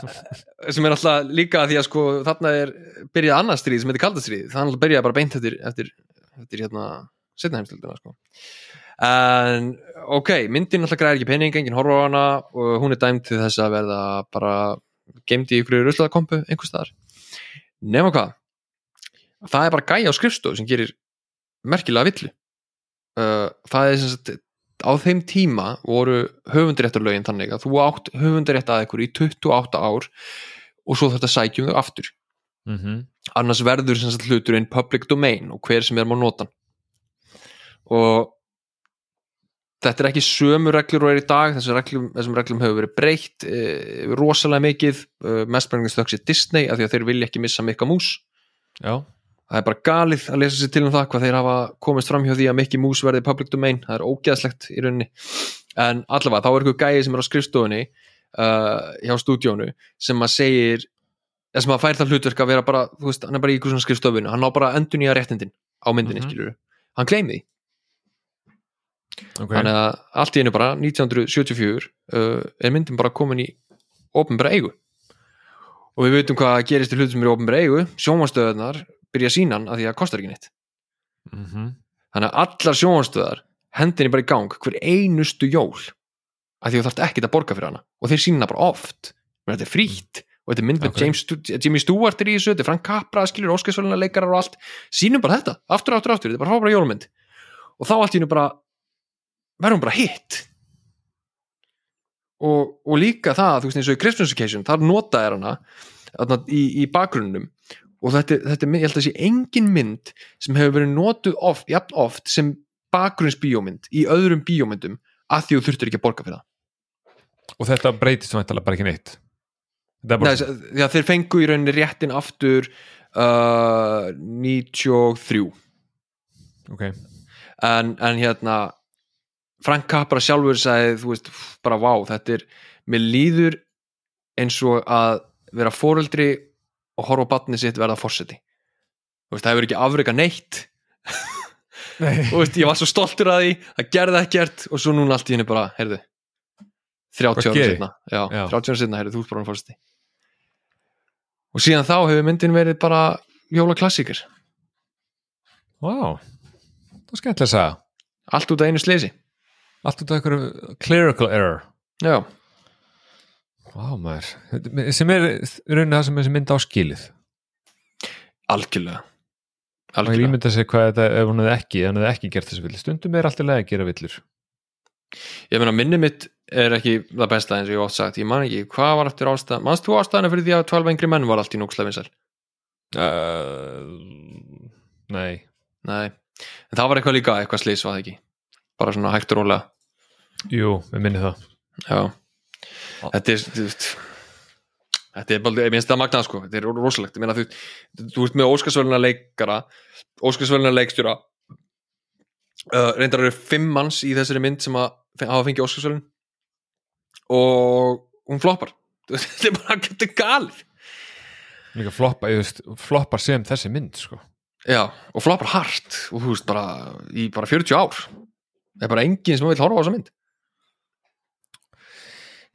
sem er alltaf líka því að sko þarna er byrjað annað stríð sem heitir kaldastríð það er alltaf byrjað bara beint eftir eftir, eftir hérna setna heimstöldina sko. En ok, myndin alltaf græðir ekki pening enginn horfa á hana og hún er dæmt til þess að verða bara gemd í ykkur ruslaðakompu einhvers staðar. Nema hvað það er bara gæja á skrifstofu sem gerir merkilega villu. Uh, það er sem sagt á þeim tíma voru höfundaréttarlögin þannig að þú átt höfundarétt að ykkur í 28 ár og svo þetta sækjum þau aftur. Mm annars verður sem sagt hluturinn public domain og hver sem er má nota hann. og þetta er ekki sömu reglur og er í dag þessum reglum, þessum reglum hefur verið breytt e, rosalega mikið e, mest brengist þöks í Disney af því að þeir vilja ekki missa mikka mús já, það er bara galið að lesa sér til um það hvað þeir hafa komist fram hjá því að Mickey Mouse verði public domain, það er ógeðslegt í rauninni. En allavega þá er eitthvað gæði sem er á skrifstofunni uh, hjá stúdíónu sem að segir sem að fær það hlutverk að vera bara þú veist, hann er bara í ykkur svona skrifstofunu hann ná bara endur nýja réttindin á myndinni mm hann gleymi því. Okay. þannig að allt í einu bara 1974 uh, er myndin bara komin í ofnbæra eigu. Og við veitum hvað gerist í hlutum sem eru ofnbæra eigu. Sjónvanstöðunar byrja sínan að því að það kostar ekki neitt. Mm þannig að allar sjónvanstöðar hendinni bara í gang hver einustu jól að því þú þarft ekkert að borga fyrir hana og þeir sína bara oft. Menn þetta er frítt og þetta er mynd með Ok. James, Jimmy Stewart er í þessu, þetta er Frank Capra skilur Óskarsvöluna leikarar og allt. Sínum bara þetta, aftur, aftur, aftur, þetta er bara fábara jólumynd. Og þá allt í hennu bara verðum bara hitt. Og, og líka það, þú veist eins og í Christmas Occasion, þar nota er hana í, í bakgrunnum og þetta, þetta ég held að sé engin mynd sem hefur verið notuð oft, jafn oft sem bakgrunnsbíómynd í öðrum bíómyndum að því þú þurftur ekki að borga fyrir það. Og þetta breytist væntalega bara ekki neitt? Bara, Nei, að þeir fengu í rauninni réttin aftur uh, 93 ok, en, en hérna Frank Capra sjálfur sagði þú veist, bara vá, þetta er mér líður eins og að vera foreldri og horfa batni sitt verða fórseti það hefur ekki afrika neitt. Nei. veist, ég var svo stoltur að því það gerði ekkert og svo núna allt í henni bara, heyrðu 30 Hvað ára setna já, Já. 30 ára setna, heyrðu, þú ert bara fórseti og síðan þá hefur myndin verið bara jólaklassíkir. Wow það er skemmtilega að sagða allt út af einu sleysi allt út af einhverju clerical error. Já, wow maður, sem er í rauninni það sem þessi mynd á skilið. Algjörlega. Og ég algjörlega. ímynda sér hvað þetta ef hún hefði ekki, ef hún hefði ekki gert þessi villi stundum er alltaf leið að gera villur. Ég meina, minni mitt er ekki það besta eins og ég oft sagt, ég man ekki hvað var eftir ástæðan, manst þú ástæðana fyrir því að 12 engri menn var allt í núkslega vinsæl? uh, nei. Nei, en það var eitthvað líka, eitthvað slís var það ekki? Bara svona hægt og rólega. Jú, við minni það. Já, þetta er þetta er bara, ég minnst það magnað sko, þetta er rosalegt. Ég meina þú, þú ert með Óskarsvöluna leikara Óskarsvöluna leikstjóra uh, reyndar eru fimm manns í þessari mynd sem að hafa fengið Óskarsvölun og hún floppar. Þetta er bara, þetta er galið. Líka floppa, ég veist, floppar sem þessi mynd sko. Já, og floppar hart. Og þú veist bara í bara 40 ár. Það er bara enginn sem vil horfa á þessa mynd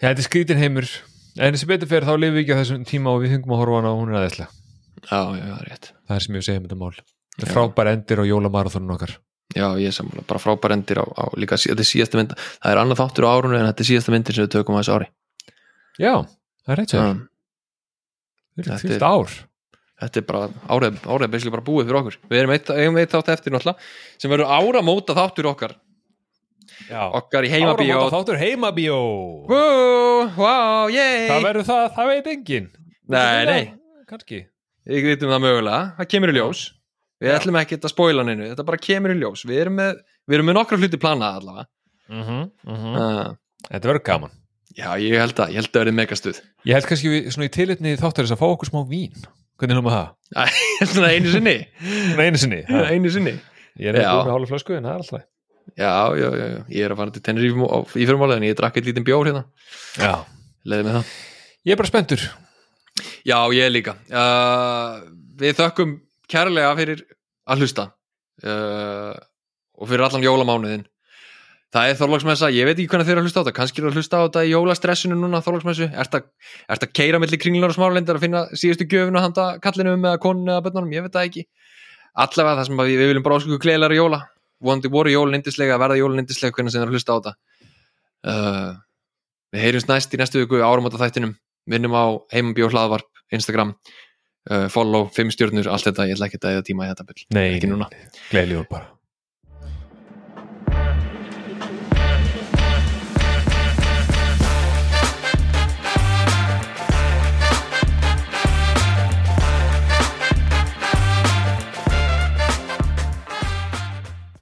já, þetta er skrítin heimur. En þessi betur fyrir þá lifum við ekki á þessum tíma og við fengum að horfa hana og hún er aðeinslega Já, já, það er rétt. Það er sem ég segja um þetta mál. Frábær endir á jólamarathonun okkar. Já, ég er sammála, bara frábær endir á, á líka þetta er síðasta mynd, það er annað þáttur á árunni en þetta er síðasta myndir sem við tökum á þessu ári. Já, það er rétt sér, um, þetta er er- ár. Þetta er bara, árið, árið er bara búið fyrir okkur. Við erum eitt, eigum eitt þátt já, okkar í heimabíó. áramóta þáttur heimabíó. Woo, wow, yay. Hvað verður það, það veit enginn. Nei, nei, kannski. Ég veitum það mögulega, það kemur í ljós. Við Já. ætlum ekki að spoila neinu, þetta bara kemur í ljós. Við erum með, við erum með nokkra hluti planað allavega. Mm uh, þetta verður gaman. Já, ég held að, ég held að verið megastuð ég held kannski við, svona í tilitni þáttur þess að fá okkur smá vín. Hvernig erum við það? Svona einu sinni. Svona einu sinni ha? Einu sinni. Ég er Já. búin með hálfa flösku en það er alltaf Já, já, já, já, ég er að fara til Tenerife í fyrirmáli en ég drakk eitt lítinn bjór hérna. Já. Leðið með það. Ég er bara spenntur. Já, ég líka. Uh, Við þökkum kærlega fyrir að hlusta uh, og fyrir allan jólamánuðin Það er þorlagsmessa, ég veit ekki hvernig þeir eru að hlusta á þetta. Kannski eru að hlusta á þetta í jólastressinu núna þorlagsmessu, ert að, ert að keira milli kringlunar og smáralindar að finna síðustu gjöfinu að handa kallinu eða koninu eða bönnunum, ég veit það ekki. Allavega það sem við, við viljum bara áskuku gleðilega jóla, vonandi voru jólun indislega verða jólun indislega hvernig sem þeir eru að hlusta á þetta. Uh, Við heyrjumst næst í næstu viku áramóta þættinum vinnum á heimambíó hlaðvarp, Instagram. Uh, follow, fimm stjórnur, allt þetta, ég ætla ekki að eða tíma í þetta nei, Ekki núna. gleðilegur bara